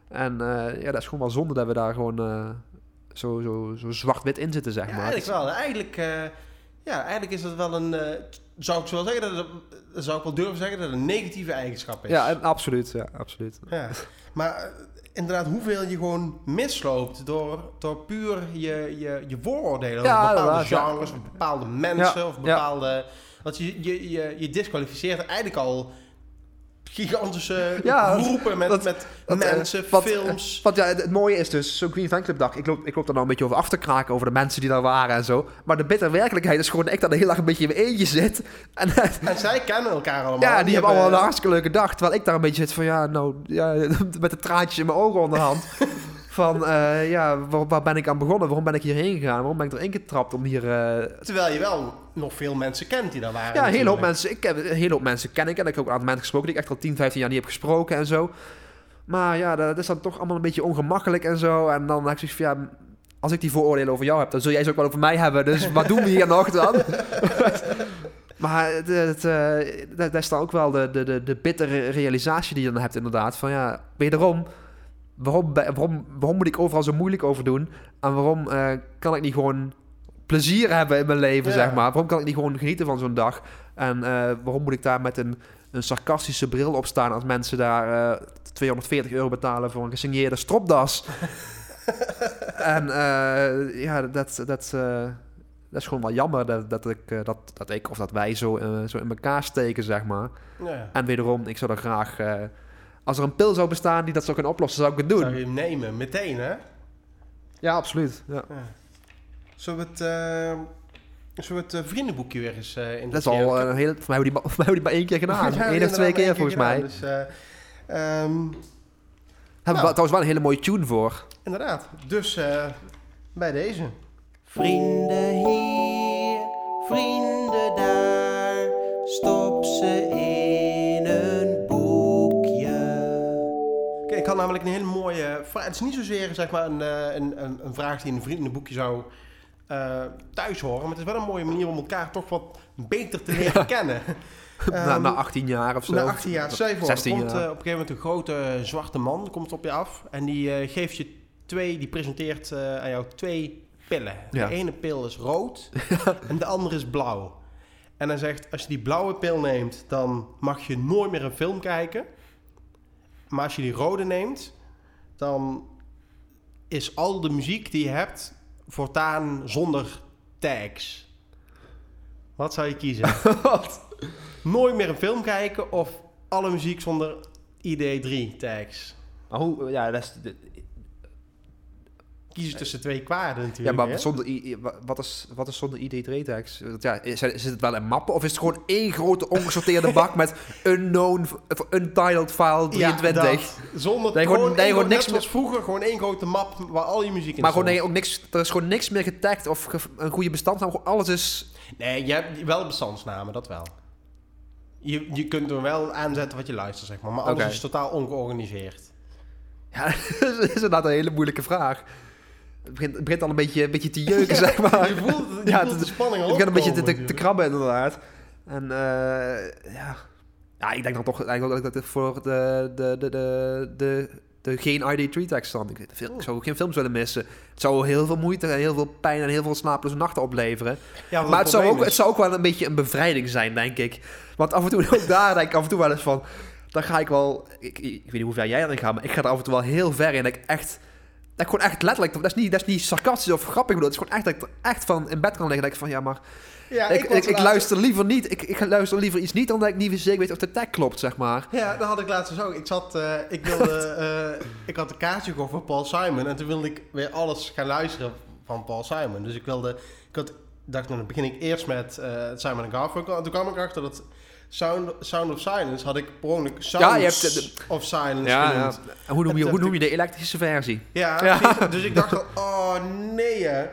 Speaker 2: En eh, ja, dat is gewoon wel zonde dat we daar gewoon zo, zo, zo zwart-wit in zitten, zeg
Speaker 3: Ja,
Speaker 2: maar.
Speaker 3: eigenlijk wel. Eigenlijk, ja, eigenlijk is dat wel een... zou ik zo wel zeggen, dat, het- zou ik wel durven zeggen dat het een negatieve eigenschap is.
Speaker 2: Ja, en absoluut, ja, absoluut.
Speaker 3: Ja. Maar inderdaad, hoeveel je gewoon misloopt door, door puur je, je, je vooroordelen
Speaker 2: Ja,
Speaker 3: over bepaalde genres, of bepaalde mensen,
Speaker 2: Ja,
Speaker 3: of
Speaker 2: ja.
Speaker 3: Dat je, je, je, je disqualificeert eigenlijk al gigantische
Speaker 2: Ja,
Speaker 3: groepen met,
Speaker 2: dat-
Speaker 3: met
Speaker 2: dat, eh,
Speaker 3: mensen,
Speaker 2: wat-
Speaker 3: films.
Speaker 2: Want ja, het, het mooie is dus, zo'n Green Fan Club dag, ik loop, ik loop daar nou een beetje over af te kraken over de mensen die daar waren en zo. Maar de bittere werkelijkheid is gewoon dat ik daar de hele dag een beetje in mijn eentje zit. En eh,
Speaker 3: En zij kennen elkaar allemaal.
Speaker 2: ja, die, hebben allemaal een hartstikke leuke dag. Terwijl ik daar een beetje zit van, ja, nou, ja, met de traantjes in mijn ogen onderhand. van, eh, ja, waar, waar ben ik aan begonnen? Waarom ben ik hierheen gegaan? Waarom ben ik erin getrapt om hier... eh,
Speaker 3: Terwijl je wel nog veel mensen kent die daar waren.
Speaker 2: ja, een hele hoop mensen. Ik heb een hele hoop mensen ken ik. En ik heb ook een aantal mensen gesproken die ik echt al 10, 15 jaar niet heb gesproken en zo. Maar ja, dat is dan toch allemaal een beetje ongemakkelijk en zo. En dan heb ik zoiets van, ja, als ik die vooroordelen over jou heb, dan zul jij ze ook wel over mij hebben. Dus wat doen we hier nog dan? maar het, eh, dat, dat is dan ook wel de, de, de, de bittere realisatie die je dan hebt inderdaad. Van ja, wederom, waarom, waarom, waarom moet ik overal zo moeilijk over doen? En waarom eh, kan ik niet gewoon plezier hebben in mijn leven,
Speaker 3: Ja.
Speaker 2: zeg maar? Waarom kan ik niet gewoon genieten van zo'n dag? En eh, waarom moet ik daar met een, een sarcastische bril op staan als mensen daar eh, 240 euro betalen voor een gesigneerde stropdas? en eh, ja, dat, dat, eh, dat is gewoon wel jammer dat, dat, ik, eh, dat, dat ik of dat wij zo, eh, zo in elkaar steken, zeg maar.
Speaker 3: Ja.
Speaker 2: En wederom, ik zou er graag... als er een pil zou bestaan die dat zou kunnen oplossen, zou ik het doen.
Speaker 3: Zou je hem nemen, meteen hè?
Speaker 2: Ja, absoluut. Ja.
Speaker 3: Zullen we het, eh, zullen we het eh, vriendenboekje weer eens eh in
Speaker 2: Dat is al een hele... Voor mij hebben die, maar- voor mij hebben die maar één keer gedaan. Eén of twee keer, volgens mij.
Speaker 3: Dus, eh, ehm,
Speaker 2: Hebben we trouwens wel een hele mooie tune voor.
Speaker 3: inderdaad. Dus eh, bij deze.
Speaker 1: Vrienden hier, vrienden
Speaker 3: namelijk een hele mooie vraag. Het is niet zozeer zeg maar, een, eh, een, een, een vraag die in een vriendenboekje zou eh, thuis horen. Maar het is wel een mooie manier om elkaar toch wat beter te leren kennen.
Speaker 2: na,
Speaker 3: Ehm,
Speaker 2: na 18 jaar of zo.
Speaker 3: Na 18 jaar, stel je voor, er
Speaker 2: 16
Speaker 3: komt
Speaker 2: jaar.
Speaker 3: eh, op een gegeven moment een grote zwarte man komt op je af en die geeft je twee, die presenteert aan jou twee pillen.
Speaker 2: Ja.
Speaker 3: De ene pil is rood en de andere is blauw. En hij zegt, als je die blauwe pil neemt, dan mag je nooit meer een film kijken. Maar als je die rode neemt, dan is al de muziek die je hebt voortaan zonder tags. Wat zou je kiezen?
Speaker 2: Wat?
Speaker 3: nooit meer een film kijken of alle muziek zonder ID3 tags.
Speaker 2: Maar hoe... Ja, dat is...
Speaker 3: je tussen twee kwaden
Speaker 2: Ja,
Speaker 3: natuurlijk.
Speaker 2: maar
Speaker 3: hè?
Speaker 2: zonder, wat, is, wat is zonder ID3-tags? Ja, is, zit het wel in mappen of is het gewoon één grote ongesorteerde bak met unknown, of untitled file 23?
Speaker 3: Ja, dat. Zonder
Speaker 2: Dat gewoon-
Speaker 3: gewoon,
Speaker 2: gewoon niks
Speaker 3: zoals vroeger gewoon één grote map waar al je muziek in
Speaker 2: maar gewoon,
Speaker 3: stond.
Speaker 2: nee, ook niks, er is gewoon niks meer getagd of ge- een goede bestandsnaam. Gewoon alles is...
Speaker 3: Nee, je hebt wel bestandsnamen, dat wel. Je, je kunt er wel aanzetten wat je luistert, zeg maar. Maar alles is totaal ongeorganiseerd.
Speaker 2: Ja, dat is inderdaad een hele moeilijke vraag. Het begint, het begint al een beetje, een beetje te jeuken, zeg maar.
Speaker 3: Je voelt, je
Speaker 2: Ja,
Speaker 3: voelt
Speaker 2: het-
Speaker 3: de spanning al
Speaker 2: Het begint een beetje te, te, krabben, inderdaad. En eh, ja. ja, ik denk dan toch eigenlijk dat ik voor de, de, de, de, de, de geen ID3-tekst dan. Ik, ik zou geen films willen missen. Het zou heel veel moeite en heel veel pijn en heel veel slapeloze nachten opleveren.
Speaker 3: Ja,
Speaker 2: maar het zou, ook,
Speaker 3: is-
Speaker 2: het zou ook wel een beetje een bevrijding zijn, denk ik. Want af en toe, ook daar denk ik af en toe wel eens van... dan ga ik wel... Ik, ik, ik weet niet hoe ver jij erin gaat, maar ik ga er af en toe wel heel ver in. Dat ik echt... Dat ik gewoon echt letterlijk... Dat is niet, dat is niet sarcastisch of grappig bedoeld. Het is gewoon echt dat ik er echt van in bed kan liggen. Dat ik van, ja, maar...
Speaker 3: Ja,
Speaker 2: ik, ik, luister liever niet... Ik, ik luister liever iets niet, omdat ik niet zeker weet of de tag klopt, zeg maar.
Speaker 3: Ja, dat had ik laatst dus ook. Ik zat, eh, ik wilde, eh, ik had een kaartje gekocht voor Paul Simon en toen wilde ik weer alles gaan luisteren van Paul Simon. Dus ik wilde, ik had, dacht, dan begin ik eerst met eh, Simon en Garfunkel. En toen kwam ik achter dat Sound, Sound of Silence had ik per ongeluk Sounds
Speaker 2: Ja, je hebt de-
Speaker 3: of Silence
Speaker 2: Ja, ja. hoe noem, je, hoe noem je de elektrische versie?
Speaker 3: Ja, dus ik dacht van, oh nee hè.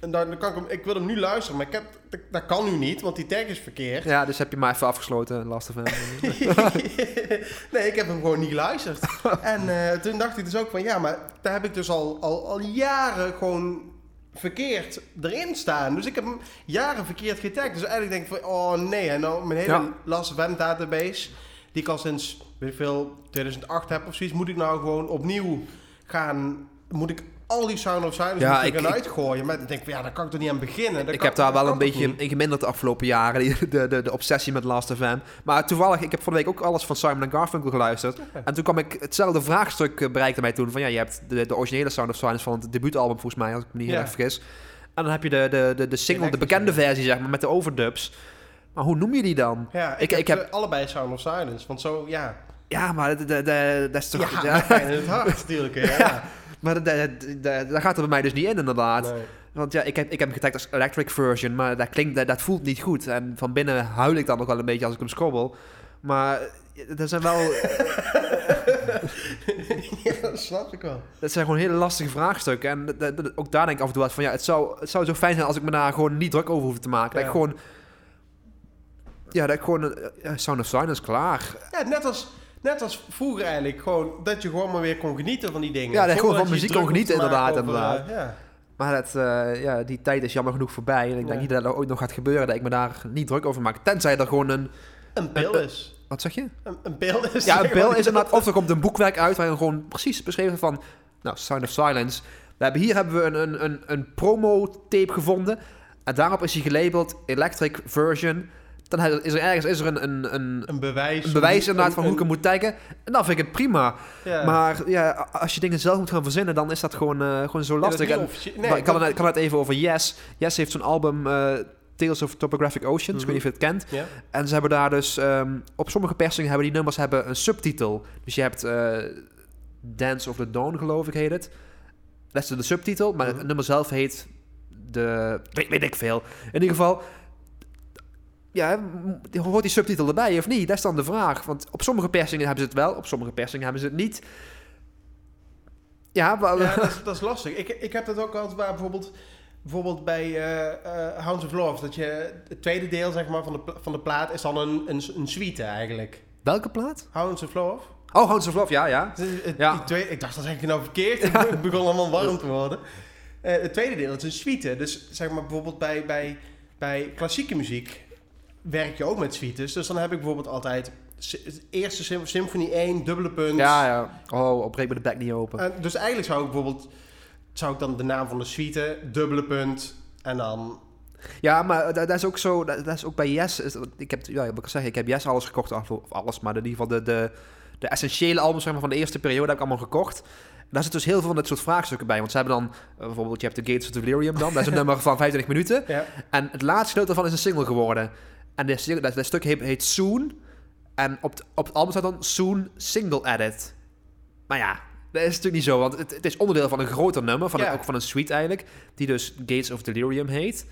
Speaker 3: En dan, kan ik, hem, ik wil hem nu luisteren, maar ik heb, dat, dat kan nu niet, want die tag is verkeerd.
Speaker 2: Ja, dus heb je maar even afgesloten, Last of Us.
Speaker 3: nee, ik heb hem gewoon niet geluisterd. en eh, toen dacht ik dus ook van, ja, maar daar heb ik dus al, al, al jaren gewoon verkeerd erin staan. Dus ik heb hem jaren verkeerd getagd. Dus eigenlijk denk ik van, oh nee, en nou mijn hele
Speaker 2: Ja.
Speaker 3: Last database, die ik al sinds, weet ik veel, 2008 heb of zoiets, moet ik nou gewoon opnieuw gaan, moet ik al die Sound of Silence
Speaker 2: Ja,
Speaker 3: moet ik
Speaker 2: ik-
Speaker 3: uitgooien. Maar ik denk van, ja, daar kan ik toch niet aan beginnen.
Speaker 2: Ik heb daar wel een beetje in geminderd de afgelopen jaren, die- de, de, de obsessie met Last of Us. Maar toevallig, ik heb van de week ook alles van Simon Garfunkel geluisterd. En toen kwam ik, hetzelfde vraagstuk eh, bereikte mij toen van, ja, je hebt de, de originele Sound of Silence van het debuutalbum volgens mij, als ik me niet heel erg vergis. En dan heb je de, de, de, de single, de bekende versie, zeg maar, met de overdubs. Maar hoe noem je die dan?
Speaker 3: Ja, ik,
Speaker 2: Ik-
Speaker 3: heb,
Speaker 2: ik heb-
Speaker 3: ze allebei Sound of Silence. Want zo, ja...
Speaker 2: Ja, maar de, de, de- dat is toch...
Speaker 3: Ja,
Speaker 2: ja.
Speaker 3: het hart natuurlijk. Ja.
Speaker 2: Maar dat- daar gaat er bij mij dus niet in, inderdaad.
Speaker 3: Nee.
Speaker 2: Want ja, ik heb, ik heb hem getagd als electric version, maar dat klinkt, dat, dat voelt niet goed. En van binnen huil ik dan nog wel een beetje als ik hem scrobbel. Maar eh, dat zijn wel,
Speaker 3: ja, dat snap ik wel.
Speaker 2: dat zijn gewoon hele lastige vraagstukken. En dat- dat- ook daar denk ik af en toe uit van, ja, het zou, het zou zo fijn zijn als ik me daar gewoon niet druk over hoef te maken. Dat ik gewoon, ja, dat ik gewoon, eh, ja, Sound of Silence, klaar.
Speaker 3: Ja, net als, net als vroeger eigenlijk. Gewoon, dat je gewoon maar weer kon genieten van die dingen.
Speaker 2: Ja, dat gewoon van muziek kon genieten, inderdaad,
Speaker 3: over, eh, ja.
Speaker 2: Maar dat, eh, ja, die tijd is jammer genoeg voorbij. En ik denk
Speaker 3: Ja.
Speaker 2: niet dat dat ooit nog gaat gebeuren, dat ik me daar niet druk over maak. Tenzij er gewoon een,
Speaker 3: Een pil is.
Speaker 2: wat zeg je?
Speaker 3: Een, een pil is.
Speaker 2: Ja, een pil is inderdaad... Of er komt een boekwerk uit waarin gewoon precies beschreven van... Nou, Sound of Silence. We hebben, hier hebben we een, een, een, een promo-tape gevonden. En daarop is hij gelabeld Electric Version. Dan is er ergens is er een, een, een,
Speaker 3: Een bewijs.
Speaker 2: een bewijs
Speaker 3: Een-
Speaker 2: inderdaad van hoe ik hem moet taggen. En dan vind ik het prima.
Speaker 3: Ja.
Speaker 2: Maar ja, als je dingen zelf moet gaan verzinnen, dan is dat gewoon, eh, gewoon zo lastig. En- maar ik kan het, kan het even over Yes. Yes heeft zo'n album eh, Tales of Topographic Oceans. Ik weet niet of je het kent.
Speaker 3: Ja.
Speaker 2: En ze hebben daar dus... ehm, op sommige persingen hebben die nummers hebben een subtitel. Dus je hebt eh, Dance of the Dawn, geloof ik, heet het. Dat is de subtitel. Maar
Speaker 3: Mhm.
Speaker 2: het nummer zelf heet... De, weet, weet ik veel. In ieder geval... Ja, hoort die subtitel erbij of niet? Dat is dan de vraag. Want op sommige persingen hebben ze het wel. Op sommige persingen hebben ze het niet. Ja, maar...
Speaker 3: Ja, dat is, dat is lastig. Ik, ik heb dat ook altijd bij bijvoorbeeld, bijvoorbeeld bij eh eh, Hounds of Love. Dat je het tweede deel zeg maar, van, de, van de plaat is dan een, een, een suite eigenlijk.
Speaker 2: Welke plaat?
Speaker 3: Hounds of Love.
Speaker 2: Oh, Hounds of Love, ja, ja.
Speaker 3: Het- het-
Speaker 2: Ja.
Speaker 3: die ik dacht dat zeg ik nou verkeerd. Ik begon allemaal warm te worden. Eh, het tweede deel is een suite. Dus zeg maar bijvoorbeeld bij, bij, bij klassieke muziek werk je ook met suites. Dus dan heb ik bijvoorbeeld altijd eerste sym- symfonie 1, dubbele punt.
Speaker 2: Ja, ja. Oh, op me de bek niet open.
Speaker 3: En dus eigenlijk zou ik bijvoorbeeld zou ik dan de naam van de suite, dubbele punt en dan
Speaker 2: Ja, maar dat, is ook zo. Dat, dat is ook bij Yes. is- ik heb, ja, wat ik zeg, ik heb Yes alles gekocht, of alles, maar in ieder geval de, de, de essentiële albums zeg maar, van de eerste periode heb ik allemaal gekocht. Daar zit dus heel veel van dit soort vraagstukken bij. Want ze hebben dan, eh, bijvoorbeeld, je hebt de Gates of Delirium dan. Dat is een nummer van 25 minuten.
Speaker 3: ja.
Speaker 2: En het laatste gedeelte daarvan is een single geworden. En dat, dat stuk heet, heet Soon. En op, het- op het album staat dan Soon Single Edit. Maar ja, dat is natuurlijk niet zo. Want het, het is onderdeel van een groter nummer. Van een- ook van een suite eigenlijk. Die dus Gates of Delirium heet.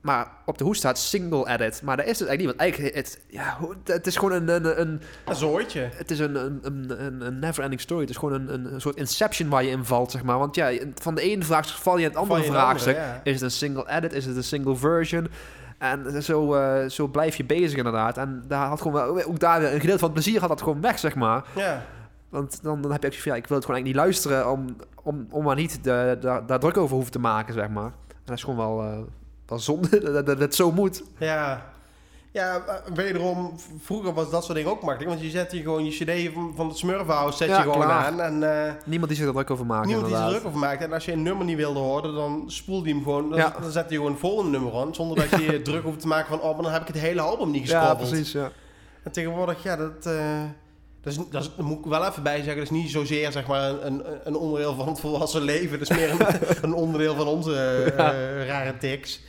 Speaker 2: Maar op de hoes staat Single Edit. Maar dat is het eigenlijk niet. Want eigenlijk, het, ja, het is gewoon een... een, een
Speaker 3: een zooitje.
Speaker 2: het is een, een, een, een, never-ending story. Het is gewoon een, een, een soort inception waar je in valt, zeg maar. Want ja, van de ene vraagstuk val je in het andere vraagstuk.
Speaker 3: ja.
Speaker 2: Is het een single edit? Is het een single version? En zo, eh, zo blijf je bezig inderdaad. En daar had gewoon wel, ook daar een gedeelte van het plezier had dat gewoon weg, zeg maar.
Speaker 3: Ja.
Speaker 2: Want dan, dan heb je ook van, ja, ik wil het gewoon eigenlijk niet luisteren om, om, om maar niet de, daar daar druk over hoeven te maken, zeg maar. En dat is gewoon wel, eh, wel zonde dat, dat, dat het zo moet.
Speaker 3: Ja. Ja, eh, wederom, vroeger was dat soort dingen ook makkelijk. Want je zet je gewoon je cd van, van het Smurfhouse zet
Speaker 2: Ja,
Speaker 3: je gewoon
Speaker 2: klaar.
Speaker 3: aan. En eh,
Speaker 2: Niemand die zich er druk over maakt,
Speaker 3: niemand die er
Speaker 2: inderdaad.
Speaker 3: druk over maakt. En als je een nummer niet wilde horen, dan spoelde je hem gewoon. Dan,
Speaker 2: Ja.
Speaker 3: dan zet je gewoon een volgende nummer aan. Zonder dat je je druk hoeft te maken van, oh, maar dan heb ik het hele album niet
Speaker 2: Ja,
Speaker 3: gescrobbeld.
Speaker 2: precies, ja.
Speaker 3: En tegenwoordig, ja, dat, eh, dat, is, dat, is, dat moet ik wel even bij zeggen. Dat is niet zozeer zeg maar, een, een, onderdeel van het volwassen leven. Dat is meer een, een onderdeel van onze rare tics.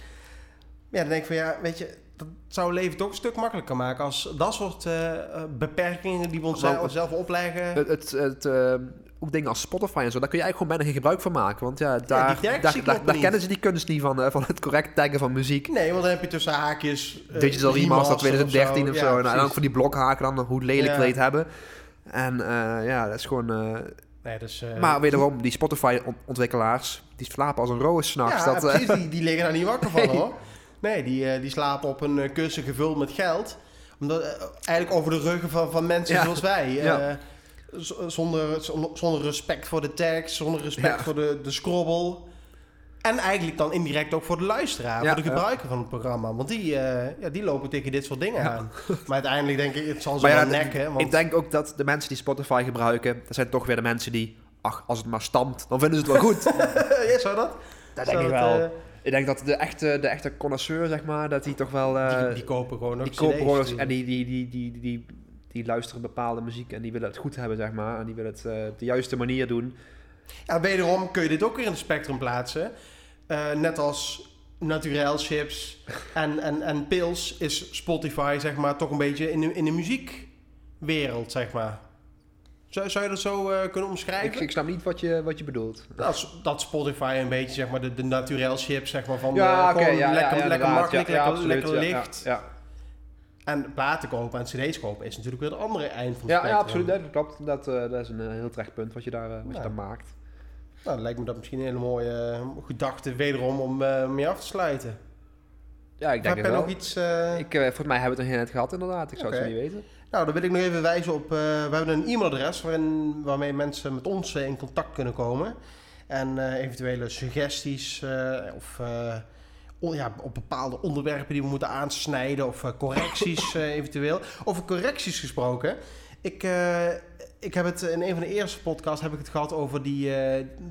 Speaker 3: Ja, dan denk ik van ja, weet je, dat zou het leven toch een stuk makkelijker maken als dat soort eh, eh, beperkingen die we onszelf zelf opleggen.
Speaker 2: Het, het, het, eh, ook dingen als Spotify en zo, daar kun je eigenlijk gewoon bijna geen gebruik van maken. Want ja, daar, daar, daar, kennen ze die kunst niet van, eh, van het correct taggen van muziek.
Speaker 3: Nee, want dan heb je tussen haakjes... eh,
Speaker 2: Digital Remaster 2013 of zo.
Speaker 3: Ja,
Speaker 2: Nou, en ook
Speaker 3: precies.
Speaker 2: voor die blokhaken dan, hoe lelijk
Speaker 3: Ja.
Speaker 2: hebben. En eh, ja, dat is gewoon... eh,
Speaker 3: Nee, dus, eh,
Speaker 2: maar wederom, die Spotify-ontwikkelaars, die slapen als een roos s'nachts.
Speaker 3: Ja,
Speaker 2: dat, eh,
Speaker 3: precies. Die, die liggen daar niet wakker van,
Speaker 2: Nee.
Speaker 3: hoor. Nee, die, eh, die slapen op een eh, kussen gevuld met geld. Omdat, eh, eigenlijk over de ruggen van, van mensen
Speaker 2: Ja.
Speaker 3: zoals wij.
Speaker 2: Ja.
Speaker 3: zonder, zonder, respect voor de tekst, zonder respect
Speaker 2: Ja.
Speaker 3: voor de, de scrobbel. En eigenlijk dan indirect ook voor de luisteraar, voor de gebruiker van het programma. Want die, ja, die lopen tegen dit soort dingen aan. Maar uiteindelijk denk ik, het zal ze wel nekken. Want,
Speaker 2: Ik denk ook dat de mensen die Spotify gebruiken, dat zijn toch weer de mensen die, ach, als het maar stamt, dan vinden ze het wel goed.
Speaker 3: ja, zou dat?
Speaker 2: dat denk ik wel. Ik denk dat de echte, de echte connoisseur, zeg maar, dat die toch wel... eh,
Speaker 3: die, die kopen gewoon ook
Speaker 2: die kopen gewoon en die, die, die, die, die, die, die luisteren bepaalde muziek en die willen het goed hebben, zeg maar. En die willen het eh, op de juiste manier doen.
Speaker 3: Ja, wederom kun je dit ook weer in het spectrum plaatsen. Eh, net als naturel chips en, en, en pils is Spotify zeg maar toch een beetje in de, in de muziekwereld, zeg maar. Zou, zou je dat zo eh, kunnen omschrijven?
Speaker 2: Ik, ik snap niet wat je, wat je bedoelt.
Speaker 3: dat, dat Spotify een beetje zeg maar de, de naturel chips zeg maar van
Speaker 2: Ja,
Speaker 3: lekker,
Speaker 2: ja,
Speaker 3: lekker makkelijk, lekker,
Speaker 2: absoluut,
Speaker 3: lekker licht.
Speaker 2: Ja,
Speaker 3: En platen kopen en cd's kopen is natuurlijk weer het andere eind van het
Speaker 2: ja. absoluut. Dat klopt. Dat, eh, dat is een eh, heel terecht punt wat je daar, wat je daar maakt.
Speaker 3: Nou, dan lijkt me dat misschien een hele mooie gedachte wederom om mee af te sluiten.
Speaker 2: Ja, ik denk
Speaker 3: jij
Speaker 2: wel.
Speaker 3: nog iets...
Speaker 2: Ik, volgens mij hebben we het nog net gehad, inderdaad. Ik zou het zo niet weten.
Speaker 3: Nou, dan wil ik nog even wijzen op. eh, we hebben een e-mailadres waarin, waarmee mensen met ons eh, in contact kunnen komen. En eh, eventuele suggesties of ja, op bepaalde onderwerpen die we moeten aansnijden. Of correcties eventueel. Over correcties gesproken. Ik, ik heb het in een van de eerste podcasts heb ik het gehad over die,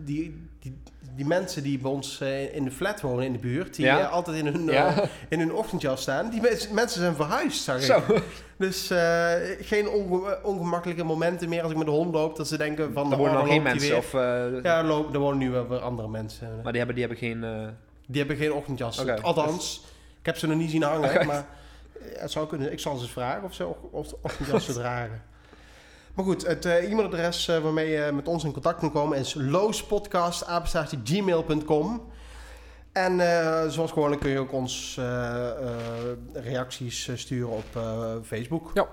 Speaker 3: die, die, die mensen die bij ons eh, in de flat wonen in de buurt. Die
Speaker 2: Ja.
Speaker 3: eh, altijd in hun, eh,
Speaker 2: Ja.
Speaker 3: in hun ochtendjas staan. Die mens- mensen zijn verhuisd, zag ik.
Speaker 2: Zo.
Speaker 3: Dus geen onge- ongemakkelijke momenten meer als ik met de hond loop. Dat ze denken van...
Speaker 2: Er
Speaker 3: oh,
Speaker 2: wonen
Speaker 3: dan
Speaker 2: nog geen mensen.
Speaker 3: weer.
Speaker 2: Of,
Speaker 3: Ja, lopen, er wonen nu wel weer andere mensen.
Speaker 2: Maar die hebben, die hebben geen...
Speaker 3: Die hebben geen ochtendjas. Althans, ik heb ze nog niet zien hangen. Maar het zou kunnen. Ik zal ze eens vragen of ze ochtendjassen dragen. Maar goed, het eh, e-mailadres eh, waarmee je met ons in contact kunt komen is loospodcast.gmail.com En eh, zoals gewoonlijk kun je ook ons reacties sturen op Facebook.
Speaker 1: Ja!